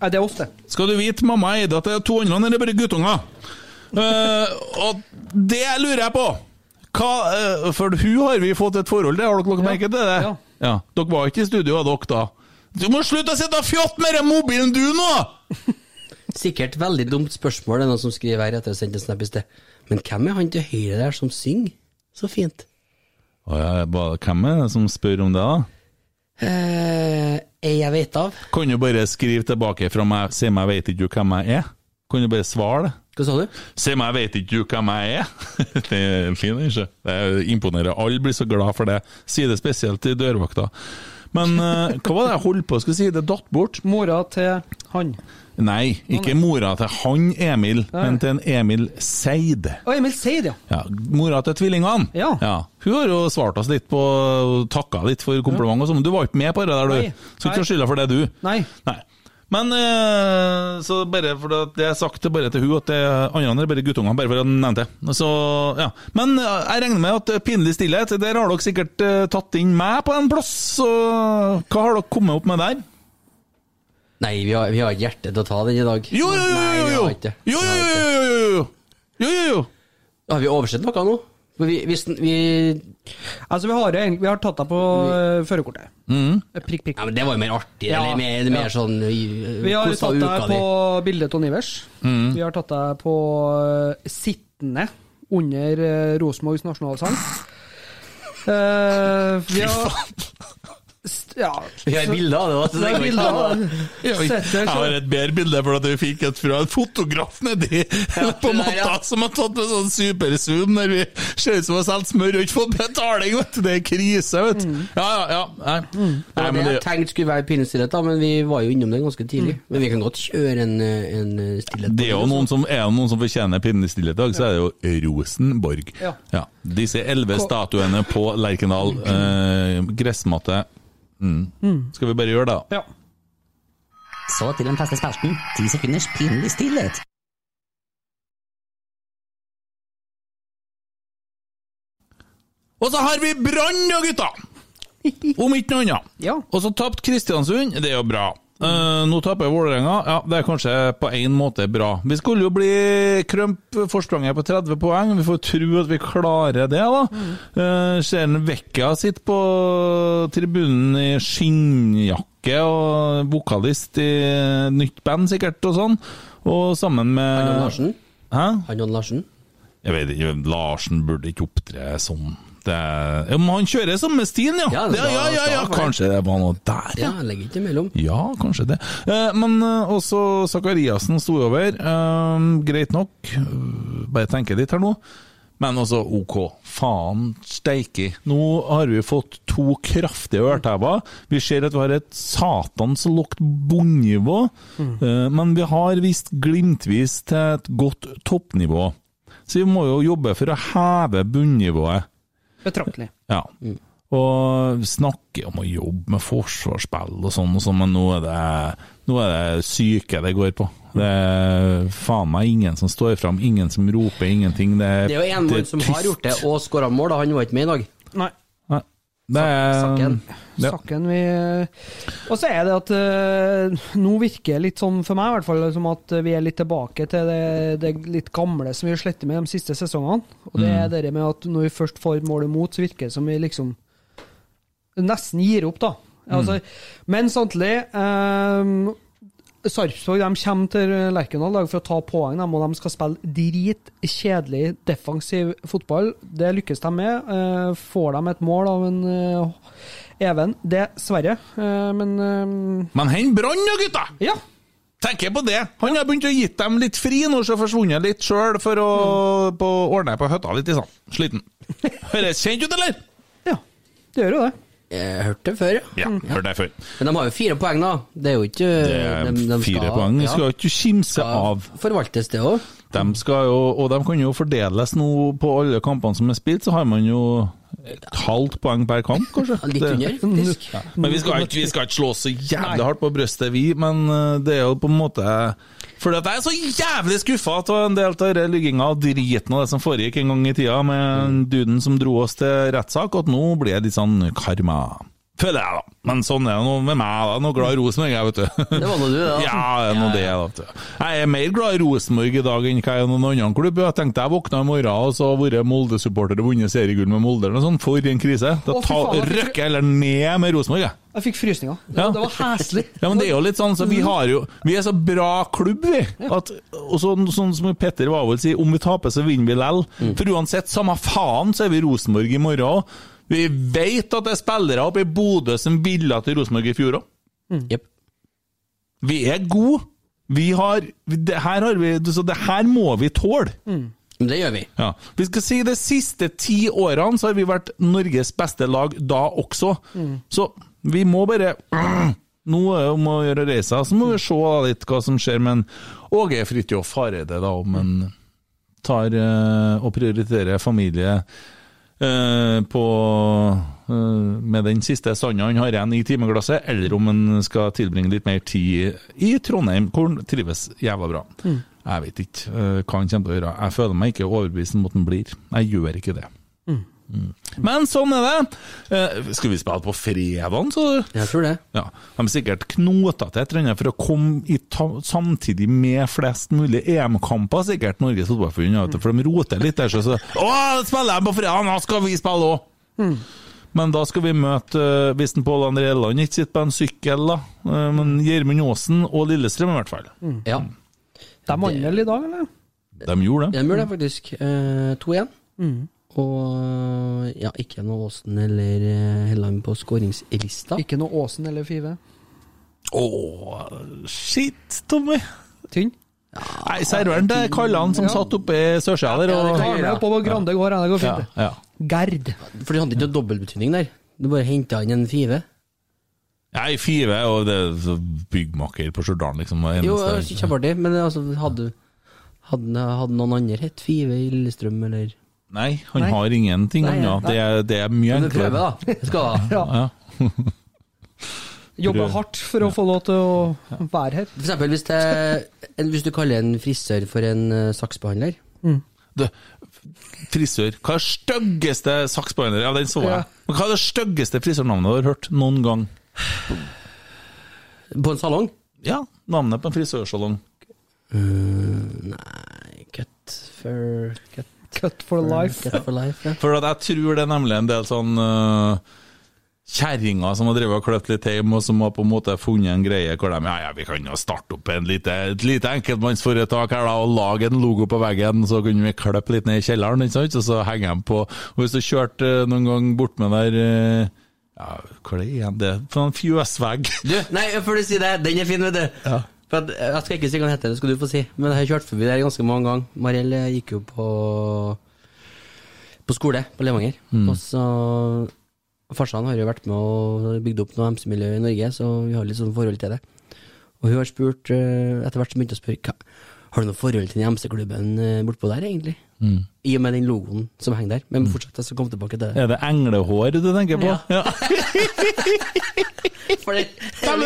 det er oss, det. Skal du vite, mamma eide at det er to andre, eller bare guttunger? Uh, og det lurer jeg på. Hva, uh, for hun har vi fått et forhold til, har dere lagt merke til det? Ja. ja. Dere var ikke i studio, av dere da? Du må slutte å sitte og fjotte med den mobilen du nå! Sikkert veldig dumt spørsmål, det er noen som skriver her etter å ha sendt en snap i sted. Men hvem er han til høyre der som synger så fint? Å ja, hvem er det som spør om det, da? Eh, jeg vet av? Kan du bare skrive tilbake fra meg, si meg, vet ikke du hvem jeg er? Kan du bare svare det? Hva sa du? Si meg, vet ikke du hvem jeg er? det er fin, ikke? Det er- imponerer. Alle blir så glad for det. Si det spesielt til dørvakta. Men eh, hva var det jeg holdt på å si? Det datt bort. Mora til han. Nei, ikke mora til han Emil, men til en Emil Seid. Å, Emil Seid, ja. Ja, mora til tvillingene. Ja. Hun har jo svart oss litt på Takka litt for kompliment og sånn, men du var ikke med på det der, du. Nei. Så ikke skylda for det, du. Nei. Nei. Men eh, så bare for at det er sagt bare til hun at det andre er bare guttungene, bare for å nevne det. Så, ja. Men eh, jeg regner med at pinlig stillhet, der har dere sikkert eh, tatt inn meg på en plass. Så hva har dere kommet opp med der? Nei, vi har, vi har hjerte til å ta den i dag. Jo, jo, jo! jo, jo, jo, jo, jo, jo, jo. Har vi oversett noe nå? Vi, hvis, vi, Altså, vi har, vi har tatt deg på uh, førerkortet. Mm. Eh, prikk, prikk. Ja, men det var jo mer artig. Ja, eller mer, mer ja. sånn uh, Vi har tatt deg på di. bildet til Nivers. Mm. Vi har tatt deg på uh, sittende under uh, Rosenborgs nasjonalsang. Uh, vi har ja. Vi har bilder av det. det bilder av. Jeg jeg har et bedre bilde, for at jeg fikk et fra en fotograf nedi på matta ja. som har tatt en sånn superzoom der vi ser ut som vi har solgt smør og ikke fått betaling, vet du. Det er krise, vet du. Ja, ja, ja. Nei, Det Nei det men jeg det tenkte skulle være pinnestillhet, da, men vi var jo innom det ganske tidlig. Men vi kan godt kjøre en, en stillhet. det er jo noen som, er noen som fortjener pinnestillhet i dag, så er det jo Rosenborg. Ja. Disse elleve statuene på Lerkendal eh, gressmatte. Mm. Skal vi bare gjøre det, ja. Så til den faste spalten. Ti sekunders pinlig stillhet. Og så har vi Brann da, gutta! Om ikke noe annet. Ja. Og så tapte Kristiansund, det er jo bra. Eh, nå taper Vålerenga, ja, det er kanskje på en måte bra. Vi skulle jo bli krømp forspranget på 30 poeng, vi får tro at vi klarer det, da. Uh, ser en Vekka sitter på tribunen i skinnjakke og vokalist i nytt band, sikkert, og sånn. Og sammen med Han og Larsen? Hæ? Han og Larsen? Jeg vet ikke, Larsen burde ikke opptre sånn. Det er, ja, men han kjører samme stien, ja. Ja, Ja, det ja, ja, ja, Kanskje det var noe der, Ja, ja. legger ikke imellom. Ja, kanskje det. Eh, men eh, også Sakariassen sto over. Eh, greit nok. Eh, bare tenke litt her nå. Men altså, OK. Faen steike. Nå har vi fått to kraftige ørtever. Vi ser at vi har et satans lågt bunnivå, eh, men vi har visst glimtvis til et godt toppnivå. Så vi må jo jobbe for å heve bunnivået. Betraktelig. Ja. Og snakke om å jobbe med forsvarsspill og sånn, og sånn, men nå er, det, nå er det syke det går på. Det er faen meg ingen som står fram, ingen som roper, ingenting. Det er, Det er jo en mann som har gjort det og skåra mål, og Han var ikke med i dag. Nei. Sakken. Ja. Saken vi Og så er det at uh, nå virker det litt sånn, for meg i hvert fall, som at vi er litt tilbake til det, det litt gamle som vi har slettet med de siste sesongene. Og det er det med at når vi først får målet mot, så virker det som vi liksom nesten gir opp, da. Altså, Men samtidig eh, Sarpsborg kommer til Lerkendal for å ta poeng, de, og de skal spille dritkjedelig defensiv fotball. Det lykkes de med. Eh, Får de et mål av en eh, Even? Dessverre. Eh, Men Men hen brann da, gutta! ja. Tenker på det. Han har begynt å gitt dem litt fri nå, så har forsvunnet litt sjøl for å på, ordne på høtta litt sånn. Sliten. Høres kjent ut, eller? ja. Det gjør jo det. Jeg hørte det før, ja. Ja, hørte det før. Men de har jo fire poeng, da. Det er jo ikke de- de fire skal- poeng. Vi ja, skal ikke kimse skal av. Forvaltes, det òg. De skal jo, og de kan jo fordeles nå på alle kampene som er spilt, så har man jo et halvt poeng per kamp, kanskje. Litt under, faktisk. Men vi skal, ikke, vi skal ikke slå så jævlig hardt på brystet, vi. Men eh, det er jo på en måte Fordi at jeg er så jævlig skuffa av en del av denne ligginga og driten av det som foregikk en gang i tida med duden som dro oss til rettssak, at nå blir det litt sånn karma. Føler jeg, da. Men sånn er det nå med meg. da. Noe glad i Rosenborg, jeg, vet du. Det var nå du, da. Ja, det er nå det, da. vet du. Jeg er mer glad i Rosenborg i dag enn hva jeg er i noen annen klubb. Jeg tenkte jeg våkna i morgen og så har vært Molde-supporter og vunnet seriegull med Molde eller noe sånt. For en krise. Da Å, fy ta, faen, jeg fikk- røkker jeg heller ned med Rosenborg, jeg. Jeg fikk frysninger. Det, Ja. det var heslig. Ja, men det er jo litt sånn, så vi har jo Vi er så bra klubb, vi. At, og så, sånn som Petter Wavold sier, om vi taper, så vinner vi lell. For uansett, samme faen, så er vi Rosenborg i morgen òg. Vi vet at det er spillere oppe i Bodø som ville til Rosenborg i fjor òg. Jepp. Vi er gode. Vi har det her har vi Så det her må vi tåle. Mm. Det gjør vi. Ja. Vi skal si de siste ti årene så har vi vært Norges beste lag da også. Så vi må bare Nå er det om å gjøre reisa, så må vi se litt hva som skjer. Men Åge Fridtjof Hareide, da, om han tar eh, og prioriterer familie på eh, med den siste sanda han har igjen i timeglasset, eller om han skal tilbringe litt mer tid i Trondheim, hvor han trives jævla bra. Jeg vet ikke eh, hva han kommer til å gjøre. Jeg føler meg ikke overbevist om at han blir. Jeg gjør ikke det. Mm. Men sånn er det. Eh, skal vi spille på fredagen, så Jeg tror det. ja, De er sikkert knota til et eller annet for å komme i ta samtidig med flest mulig EM-kamper, sikkert, Norges Fotballforbund. For de roter litt der. Så, så Å, spiller de på fredag, nå skal vi spille òg! Men da skal vi møte, eh, hvis en Pål André Elland ikke sitter på en sykkel, da. eh, Men Gjermund Aasen og Lillestrøm, i hvert fall. Ja. De vant vel i dag, eller? De gjorde det. De gjør det faktisk. Eh, 2-1. Og ja, ikke noe Aasen eller eh, Helland på skåringslista. Ikke noe Åsen eller Five. Å, shit, Tommy! Tynn. Nei, serveren til Kallan som satt oppe i sørsida der. Ja, det Og, Ta på Grande gård, ja, det går fint. Ja, ja. Gerd. For de hadde ikke noe dobbeltbetydning der. Du bare henta inn en five. Nei, Five og det er så byggmaker på Stjørdal, liksom. var Jo, kjempeartig, men altså, hadde, hadde, hadde noen andre hett five i Lillestrøm, eller Nei, han Nei. har ingenting annet. Det, er- det er mye Men du prøver, enklere. da. Skal da. Ja. Jobber Prøv. hardt for å få lov til å være her. For eksempel hvis, det, en- hvis du kaller en frisør for en uh, saksbehandler. Du, frisør. Hva er styggeste saksbehandler? Ja, den så jeg. Ja. Men hva er det styggeste frisørnavnet du har hørt noen gang? På en salong? Ja, navnet på en frisørsalong. Nei Cut for Cut, Cut for life. cut for life, ja. For at jeg tror det er nemlig en del sånn uh, kjerringer som har drevet og kløpt litt hjem, og som har på en måte funnet en greie hvor de ja, ja, vi kan jo starte opp en lite, et lite enkeltmannsforetak her da, og lage en logo på veggen, så kunne vi klippe litt ned i kjelleren, ikke sant? og så henger de på Og hvis du kjørte uh, noen gang bort med der uh, ja, hva er det igjen? Det er for en fjøsvegg. Du, nei, for du sier det, den er fin, vet du. Ja. For jeg, jeg skal ikke si hva den heter, det skal du få si. Men jeg har kjørt forbi der ganske mange ganger. Mariell eh, gikk jo på på skole på Levanger. Og så Farsan har jo vært med og bygd opp noe MC-miljø i Norge, så vi har litt sånn forhold til det. Og hun har spurt, eh, etter hvert så begynte hun å spørre har du noe forhold til den MC-klubben eh, bortpå der, egentlig? I og med den logoen som henger der. Men fortsett, jeg skal komme tilbake til det. Er det englehår du tenker på? Ja. For det, det, er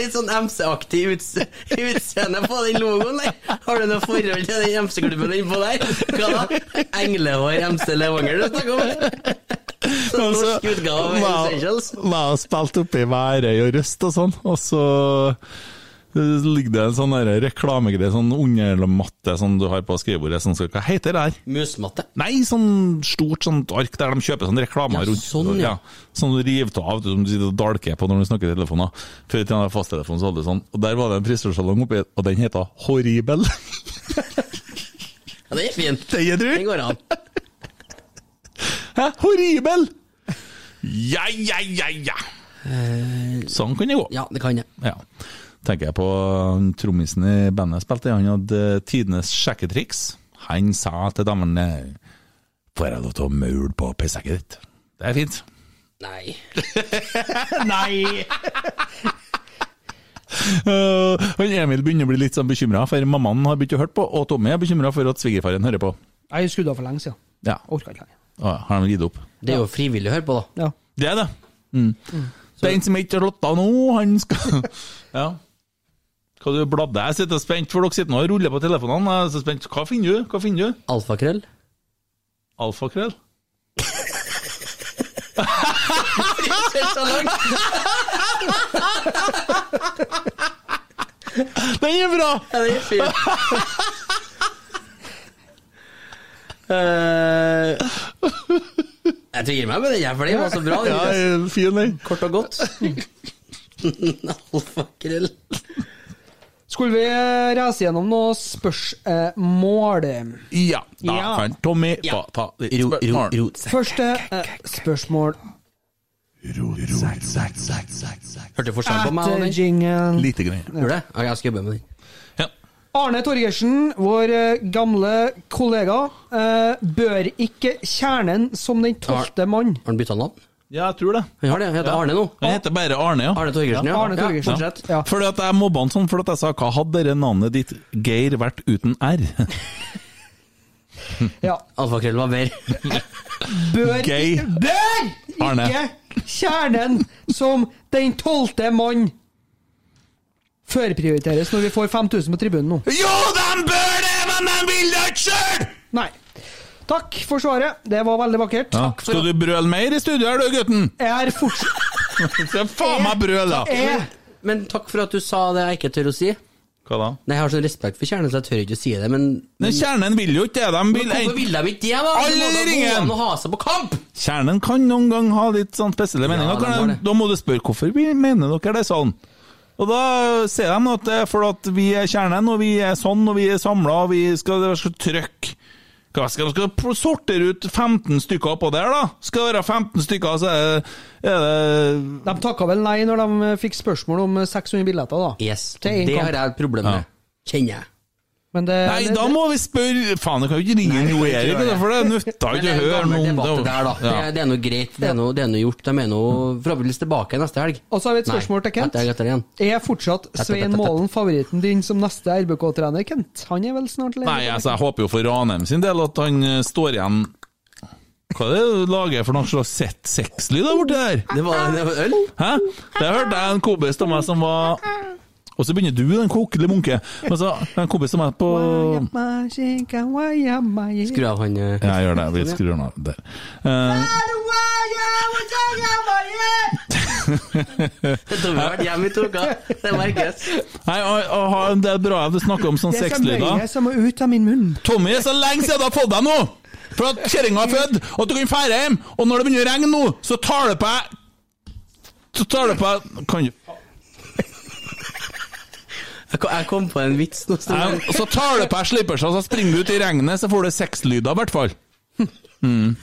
litt sånn, sånn MC-aktig utseende på den logoen der. Har du noe forhold til den MC-klubben innpå der? Hva da? Englehår MC Levanger du snakker om? Sånn norsk utgave av Hells Angels. har spilt spilte oppe i Værøy og Røst og sånn, og Så ligger det en sånn reklamegreie, sånn undermatte som du har på skrivebordet. Sånn, hva heter det her? Musmatte. Nei, sånn stort sånt ark der de kjøper sånn reklamer Ja, rundt. sånn, ja. Sånn du river av, som du sitter og dalker på når du snakker i telefonen. Før i tiden hadde jeg fasttelefon, så hadde sånn. Og der var det en frisørsalong oppi, og den heter Horribel. Ja, det er fint. Det er? Den går an. Hæ? Horribel! Ja, ja, ja, ja. Sånn kan det gå. Ja, det kan jeg. Ja. Tenker jeg på han trommisen i bandet jeg spilte i, han hadde tidenes sjekketriks. Han sa til damene Får jeg lov til å maule på pissekket ditt? Det er fint. Nei. Nei! Uh, Emil begynner å bli litt sånn bekymra, for mammaen har begynt å høre på, og Tommy er bekymra for at svigerfaren hører på. Jeg skrudde av for lenge siden. Ja. Orka ikke. Å, har de gitt opp? Det er jo frivillig å høre på, da. Ja. Det er det. Mm. Den som ikke har slått nå, han skal Ja. Hva du bladde? Jeg sitter spent, for dere sitter nå og ruller på telefonene. Jeg er så spent. Hva finner du? Hva finner du? Alfakrøll. Alfakrøll? Den er bra! Ja, den er fint. Eh, jeg tvinger meg med den, her, for den var så bra. Den, Ja, fin den. Kort og godt. Alfakrøll. Skulle vi eh, reise gjennom noen spørsmål? Ja, da Ja. kan Tommy Ja. få ta ditt Ro, ro, ro. Første eh, spørsmål Hørte du forskjell på meg og den? Lite grann. Gjorde det? Ja, jeg skal jobbe med den. Ja. Arne Torgersen, vår eh, gamle kollega, eh, bør ikke kjernen som den tolvte mann. Har han bytta navn? Ja, jeg tror det. Han har det. Han heter Arne nå. Han heter bare Arne, ja. Arne Torgersen, ja. Arne Torgersen. Ja, ja. Ja. Fordi at jeg mobba han sånn, for at jeg sa hva hadde dere navnet ditt Geir vært uten R? Ja. Alfakrøll var bedre. Bør, Gay. bør Arne. ikke kjernen som den tolvte mann førprioriteres når vi får 5000 på tribunen nå. jo, de bør det, men de vil det ikke sjøl! Nei. Takk for svaret. Det var veldig vakkert. Ja. Skal du brøle mer i studio her, du, gutten? Jeg er fortsatt Skal faen meg brøle, da. jeg, Men takk for at du sa det jeg ikke tør å si. Hva da? Nei, Jeg har sånn respekt for kjernen, så jeg tør ikke å si det, men Men Kjernen vil jo ikke det. De vil Hvorfor vil de ikke det, da? Alle an å ha seg på kamp! Kjernen kan noen gang ha litt sånn spesielle meninger. de jeg- det. da må du spørre hvorfor vi mener dere det sånn. Og da sier de at det er fordi vi er kjernen, og vi er sånn, og vi er samla, og vi skal, være skal trøkk. Hva skal de sortere ut 15 stykker oppå der, da? Skal det være 15 stykker, så er det, er det De takka vel nei når de fikk spørsmål om 600 billetter, da. Yes, Det kamp. har jeg et problem med. Kjenner jeg. Men det, Nei, det, da må vi spørre Faen, jeg kan jo ikke ringe Jo Erik, det. for det nytter ikke å høre noe om det der, da. Ja. er- det er noe greit, det er noe, det er noe gjort. De er nå forhåpentligvis tilbake neste helg. Og så har vi et spørsmål til Kent. Etter, etter igjen. Er fortsatt Svein Målen favoritten din som neste RBK-trener, Kent? Han er vel snart leder? Nei, altså, jeg håper jo for Ranheim sin del at han eh, står igjen Hva er det du lager for noen slags sett sexlyd der borte der? Det var, det var øl? Hæ? Det hørte jeg en kompis av meg som var Og så begynner du, den kokelige munke. Men så en kompis som er på Skru av han eh, Ja, jeg gjør det. Vi skrur han av der. Tommy har vært hjemme i to uker. Det merkes. nei, og, og, ha- det er bra at du snakker om sånn Det er så sexlyder. mye som må ut av min munn. Tommy, det er så lenge siden du har fått deg nå! For at kjerringa er født, og at du kan feire hjem, og når det begynner å regne nå, så tar du på deg Så tar du på deg Kan du Jeg kom- på en vits nå. så- Nei, Så tar du på deg slippersa, så springer du ut i regnet, så får du sexlyder, i hvert fall.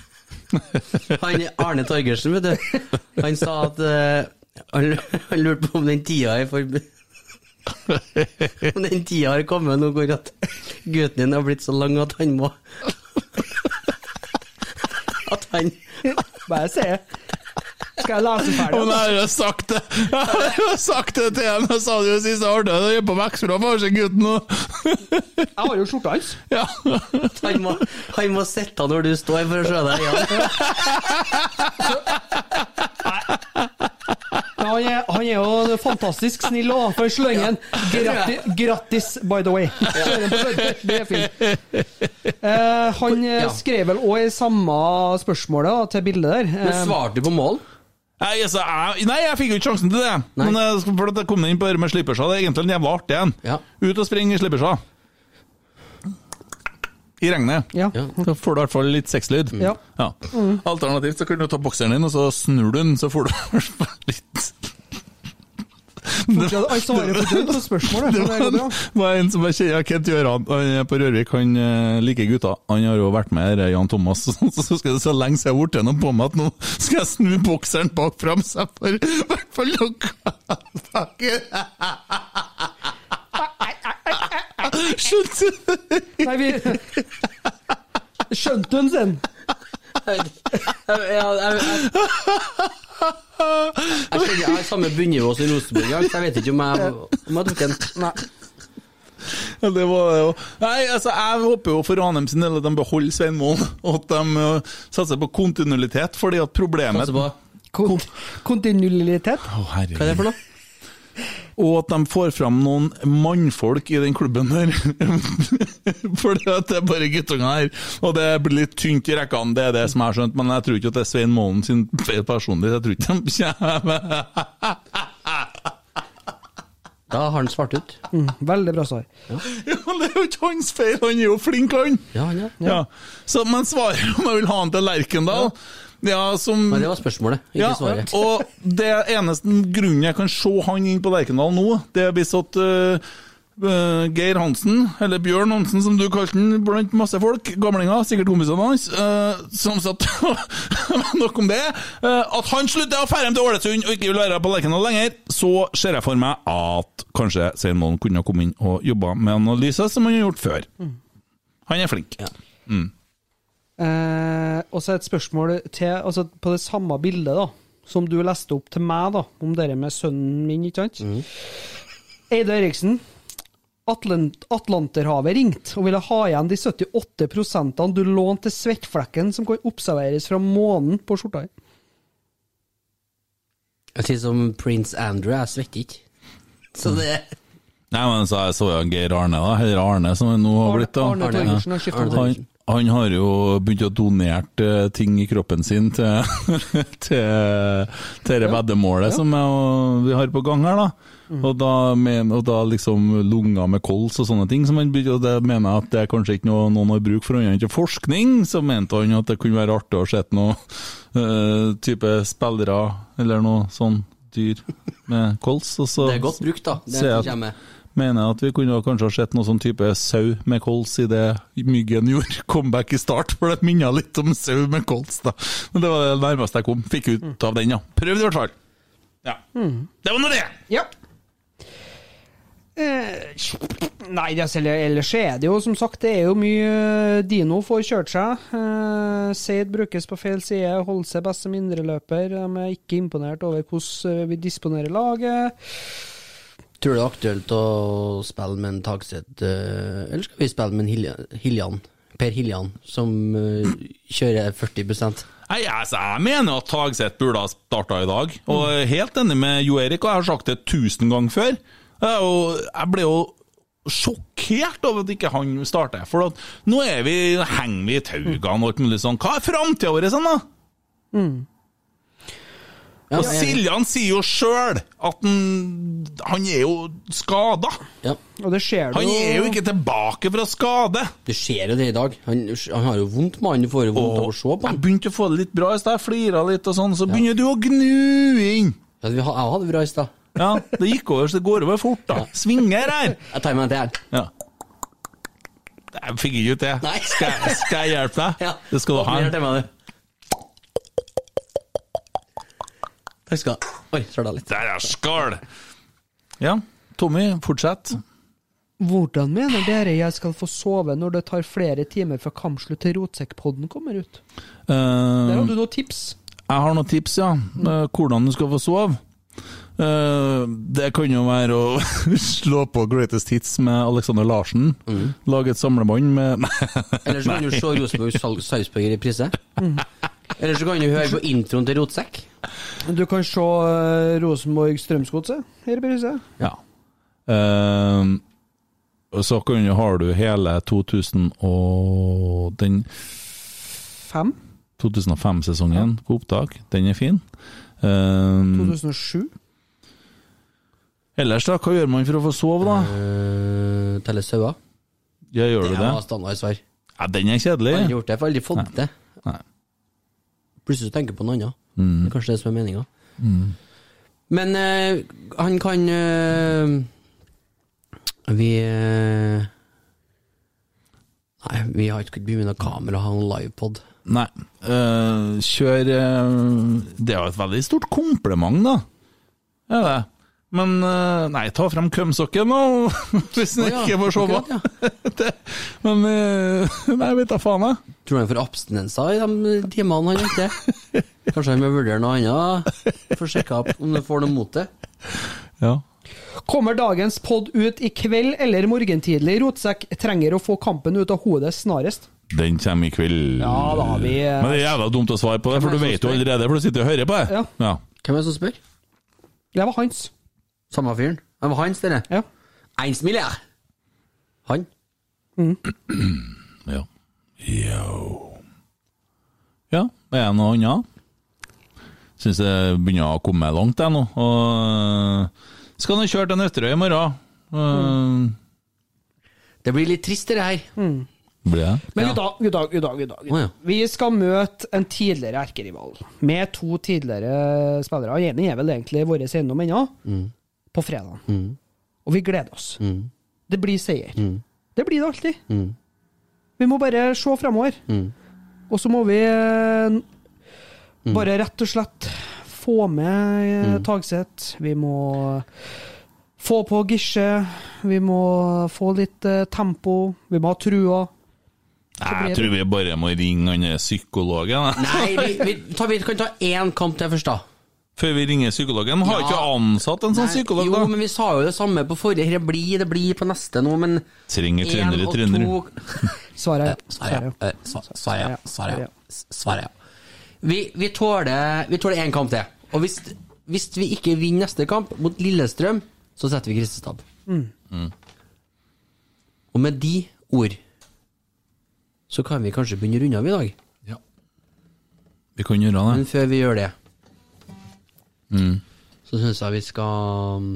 Han Arne Torgersen, vet du. Han sa at uh, han, han lurte på om den tida er for Om den tida har kommet nå hvor at gutten din har blitt så lang at han må At han Bare se. Skal jeg lese ferdig? Men jeg har jo sagt det Jeg har jo sagt det til henne, jeg sa det jo sist jeg hørte det, jeg på Vekselå for seg gutten nå. Jeg har jo skjorta hans. Ja. Han må, han må sitte når du står for å se deg igjen. Men han er, han er jo fantastisk snill òg, for slengen gratis, gratis, by the way. Det er fint. Eh, han skrev vel òg i samme spørsmålet til bildet der. Men svarte du på mål? Nei, altså, jeg, nei, jeg fikk jo ikke sjansen til det. Nei. Men jeg, for at jeg kom inn på det med slippersa, det er egentlig en jævla artig en. Ja. Ut og springe i slippersa. I regnet. Ja. Ja. Da får du i hvert fall litt sexlyd. Ja. Alternativt så kan du ta bokseren din, og så snur du den, så får du litt Jeg svarer fortsatt på spørsmålet. Det var, var en som jeg kjenner, Kent Gjøran, på Rørvik, han eh, liker gutta. Han har jo vært med her, Jan Thomas, så, skal det så lenge siden jeg har blitt noe på meg at nå skal jeg snu bokseren bak fram, så jeg får i hvert fall noe Skjønte du? Nei, vi Skjønte hun sin? Jeg, skjønner jeg, har samme bunnivå som Rosenborg, så jeg vet ikke om jeg, om jeg tok en. Nei. Ja, det var det jo. Nei, altså, jeg håper jo for Ranheim sin del at de beholder Svein Målen, og at de uh, satser på kontinuitet, fordi at problemet Satser på. Kont kontinuitet? Å, Hva er det for noe? Og at de får fram noen mannfolk i den klubben her. At det er bare guttunger her. Og det blir litt tynt i rekkene, det er det som jeg har skjønt. Men jeg tror ikke at det er Svein Målen sin feil personlig. Jeg tror ikke de kommer Da har han svart ut. Mm, veldig bra svar. Ja, ja, det er jo ikke hans feil, han er jo flink, han! Ja, ja, ja. Ja. Så, men svaret om jeg vil ha han til Lerkendal ja, som Men det var spørsmålet, ikke Ja, svaret. og det eneste grunnen jeg kan se han inn på Lerkendal nå, det er hvis at øh, Geir Hansen, eller Bjørn Hansen som du kalte han blant masse folk, gamlinger, sikkert kompisene hans, uh, som satt Nok om det. Uh, at han slutter å ferde til Ålesund og ikke vil være på Lerkendal lenger, så ser jeg for meg at kanskje Svein Målen kunne ha kommet inn og jobba med analyser som han har gjort før. Han er flink. Ja. Eh, og så et spørsmål til, altså på det samme bildet da, som du leste opp til meg, da, om det med sønnen min, ikke sant? Eide Eriksen, Atlant Atlanterhavet ringte og ville ha igjen de 78 prosentene du lånte til svettflekken som kan observeres fra månen på skjorta di. Jeg sier som prins Andrew, jeg svetter ikke. Så det Nei, men så jeg så jo Geir Arne, da. Eller Arne, som han nå har blitt. da. Arne Arne, Arne, har Arne, skiftet Arne Arne, Torgersen. Han, har jo begynt å donere eh, ting i kroppen sin til, til, til det veddemålet som jeg, vi har på gang her. da. Og, da men, og da liksom lunger med kols og sånne ting. Som han begynte, og det mener jeg at det er kanskje ikke noe noen har bruk for annet enn til forskning. Så mente han at det kunne være artig å se noen uh, type spillere eller noe sånn dyr med kols. Og så Det er godt brukt, da. Det er jeg. Mener jeg at vi kunne kanskje ha sett noe sånn type sau med kols i det Myggen gjorde comeback i start, for det minner litt om sau med kols, da. Men det var det nærmeste jeg kom. Fikk ut av den, ja. Prøvd i hvert fall. Ja. Det var nå det! Ja. Eh, nei, er, ellers er det jo som sagt Det er jo mye eh, Dino får kjørt seg. Eh, Seid brukes på feil side, holder seg best som indreløper. De er ikke imponert over hvordan eh, vi disponerer laget. Tror du det er aktuelt å spille med en Tagset, eh, eller skal vi spille med en Hiljan, Hiljan Per Hiljan, som eh, kjører 40 Nei, altså, Jeg mener at Tagseth burde ha starta i dag. Og er helt enig med Jo Erik, og jeg har sagt det tusen ganger før. Jeg, er jeg ble jo sjokkert over at ikke han starter. For at nå er vi, henger vi i taugene og alt mulig sånn. Hva er framtida vår sånn, da? Ja, Og Siljan sier jo sjøl at han, han er jo skada. ja, Han er jo ikke tilbake fra skade. det skjer jo det i dag. Han, han har jo vondt, mannen. Du får jo vondt av å se på jeg begynte å få det litt bra i stad. Jeg flira litt og sånn, så begynner du å gnu inn. Ja, vi Jeg hadde det bra i stad. Ja, det gikk over, så det går over fort, da. Svinger her. Jeg tar meg en til her. Ja. Jeg fikk ikke ut det. Skal, skal jeg hjelpe deg? Ja. Det skal du ha. Takk skal du ha. Oi, søla litt. Der er skål! Ja, Tommy, fortsett. Hvordan mener dere jeg skal få sove når det tar flere timer fra kampslutt til Rotsekkpodden kommer ut? Der Eh, har du noen tips. jeg har noen tips, ja. Eh, hvordan du skal få sove. Uh, det kan jo være å slå på Greatest Hits med Alexander Larsen. Lage et samlebånd med Eller så kan du se Rosenborg Sal- Sarpsborg i reprise. Eller så kan du høre på introen til Rotsekk. Du kan se uh, Rosenborg Strømsgodset i reprise. Ja. Eh, og så kan du, har du hele 2000 og den 2005-sesongen på opptak. Den er fin. Eh, 2007? ellers, da? Hva gjør man for å få sove, da? Uh, Telle sauer. Ja, gjør du Det det? var standardsvar. Ja, den er kjedelig. Aldri gjort det, for aldri fått det. Nei. Plutselig så tenker på noe annet. Mm. Det er kanskje det som er meninga. Men eh, han kan eh, Vi eh, Nei, vi har ikke begynt med kamera og ha en livepod. Nei. kjør Det er jo et veldig stort kompliment, da. Er det. Men eh, nei, ta frem kømsokken, nå, hvis den Å ja, ikke får se på. Men eh, Nei, vet da faen, jeg. Tror du han får abstinenser i de timene han venter? Kanskje han må vurdere noe annet? Få sjekka opp om du får noe mot det. Ja. Kommer dagens pod ut i kveld eller morgentidlig? Rotsekk trenger å få kampen ut av hodet snarest. Den kommer i kveld. Ja, da har vi, Men det er jævla dumt å svare på det, for du vet jo allerede, for du sitter og hører på det. Ja. Ja. Hvem er det som spør? Det var hans. Samme fyren? Det var hans, dere? Ja. Eins milliard. Han? Ja. Yo. Ja, er det noe annet? Syns jeg begynner å komme langt, jeg nå. Og skal nå kjøre til Nøtterøy i morgen. Mm. Det blir litt trist, det her. Blir det? Men Ja. gutta, gutta, gutta, gutta, dag. Å, ja. Vi skal møte en tidligere erkerival med to tidligere spillere. Den ene er vel egentlig vår eiendom ennå, på fredag. Og vi gleder oss. Det blir seier. Det blir det alltid. Vi må bare se fremover. Og så må vi eh, bare rett og slett få med eh, Tagseth. Vi må få på Gisje. Vi må få litt eh, tempo. Vi må ha trua. Nei, Jeg tror vi bare må ringe han psykologen. Nei, vi, vi, ta, vi kan ta én kamp til først, da. Før vi ringer psykologen. Har Ja. ikke ansatt en sånn psykolog, da? jo, men vi sa jo det samme på forrige. Det blir, det blir på neste nå, men Trenger trøndere, trøndere. Svaret er ja. Sva- Svaret ja. Svaret ja. Vi, vi tåler én kamp til. Og hvis, hvis vi ikke vinner neste kamp mot Lillestrøm, så setter vi Kristestad Mm. Og med de ord så kan vi kanskje begynne å runde av i dag. Ja. Vi kan gjøre det. Men før vi gjør det, Mm. så syns jeg vi skal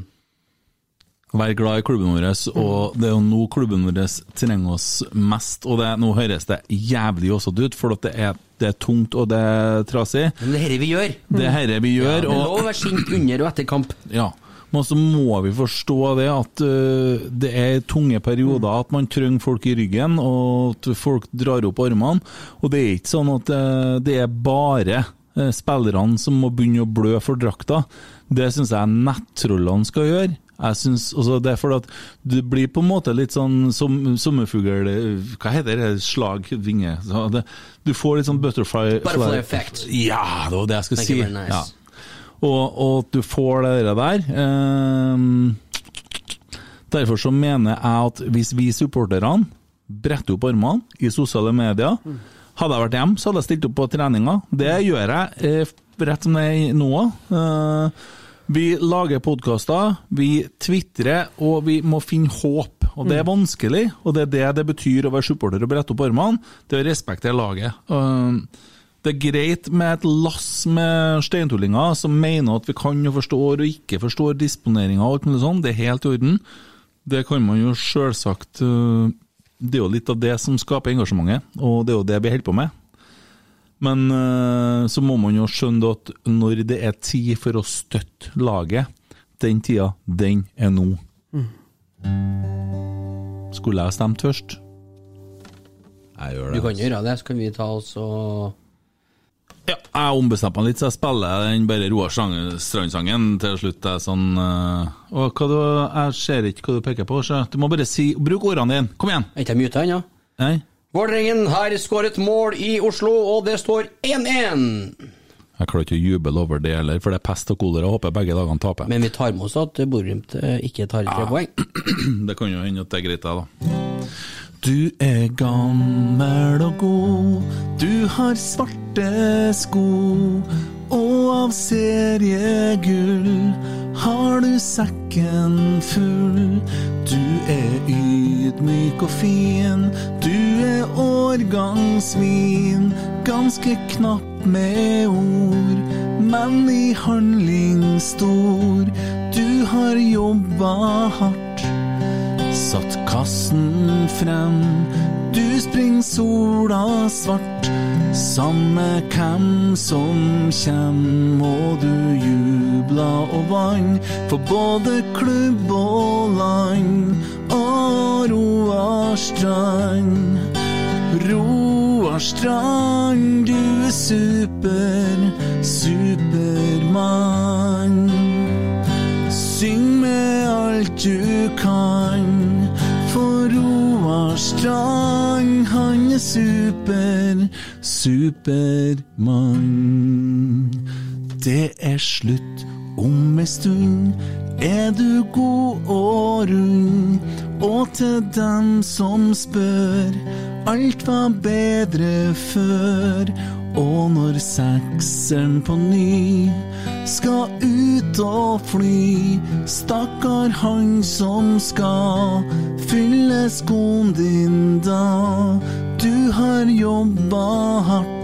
Være glad i klubben vår, og det er jo nå klubben vår trenger oss mest. Og det, nå høres det jævlig åsete ut, for det er, det er tungt og det er trasig. Men det er dette vi gjør. Det er dette vi gjør. Det er lov å være sint under og etter kamp. Ja, men så må vi forstå det at uh, det er tunge perioder, at man trenger folk i ryggen, og at folk drar opp armene. Og det er ikke sånn at uh, det er bare spillerne som må begynne å blø for drakta. Det syns jeg nettrollene skal gjøre. Jeg synes, altså det er fordi at du blir på en måte litt sånn som, sommerfugl Hva heter det? Slag, vinge så det, Du får litt sånn butterfly Butterfly effect. Ja, det var det jeg skulle si. nice. Ja. Og, at du får det der. ehm, derfor så mener jeg at hvis vi supporterne bretter opp armene i sosiale medier Hadde jeg vært hjemme, så hadde jeg stilt opp på treninga. Det gjør jeg eh, rett som det er nå. Eh, vi lager podkaster, vi tvitrer, og vi må finne håp. Og det er vanskelig, og det er det det betyr å være supporter og brette opp armene. Det er å respektere laget. Eh, det er greit med et lass med steintullinger som mener at vi kan og forstår og ikke forstår disponeringa og alt mulig sånt, Det er helt i orden. Det kan man jo sjølsagt øh, Det er jo litt av det som skaper engasjementet, og det er jo det vi holder på med. Men øh, så må man jo skjønne at når det er tid for å støtte laget, den tida, den er nå. Skulle jeg stemt først? Jeg gjør Du kan gjøre det, så kan vi ta oss og Ja, jeg ombestemte meg litt, så jeg spiller den bare Roar Strand- Strand-sangen til slutt. Er sånn øh, Og hva du Jeg ser ikke hva du peker på, så du må bare si Bruk ordene dine. Kom igjen. Er ikke jeg muta ennå? Nei? Vålerengen har skåret mål i Oslo, og det står 1-1. Jeg klarer ikke å juble over det heller, for det er pest og kolera. Håper begge dagene taper. Men vi tar med oss at Bodø-Glimt eh, ikke tar tre poeng. Det kan jo hende at det er greit, det, da. Du er gammel og god, du har svarte sko, og av seriegull har du sekken full. Du er ydmyk og fin, du er årgangsvin, ganske knapp med ord, men i handling stor. Du har jobba hardt, kassen frem. Du springer sola svart, samme hvem som kjem. Og du jubla og vann for både klubb og land. Og Roar Strand. Roar Strand, du er super, supermann. Syng med alt du kan, Strand, han er super, supermann. Det er slutt om ei stund, er du god og rund. Og til dem som spør, alt var bedre før. Og når sekseren på ny skal ut og fly, stakkar han som skal fylle skoen din da. Du har jobba hardt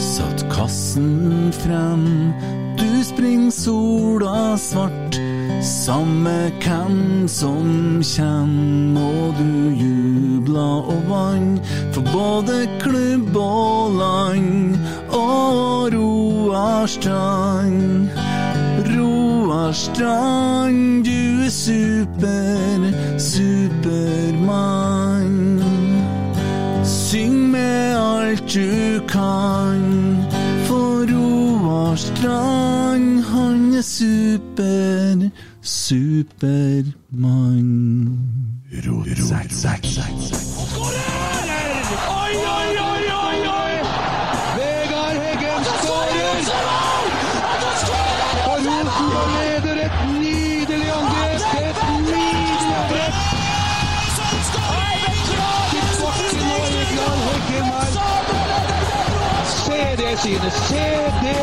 satt kassen frem. Du springer sola svart, samme hvem som kjem. må du jubla og vann for både klubb og land. Og Roar Strand, Roar Strand, du er super, supermann. Syng med alt du kan, for Roar Strand, han er super, supermann. Oi, oi, oi, oi, oi! Vegard Heggen skårer! Og Rosenborg leder et nydelig angrep! Et nydelig angrep! Til bakken og Vegard Heggen her. Se det synet! Se det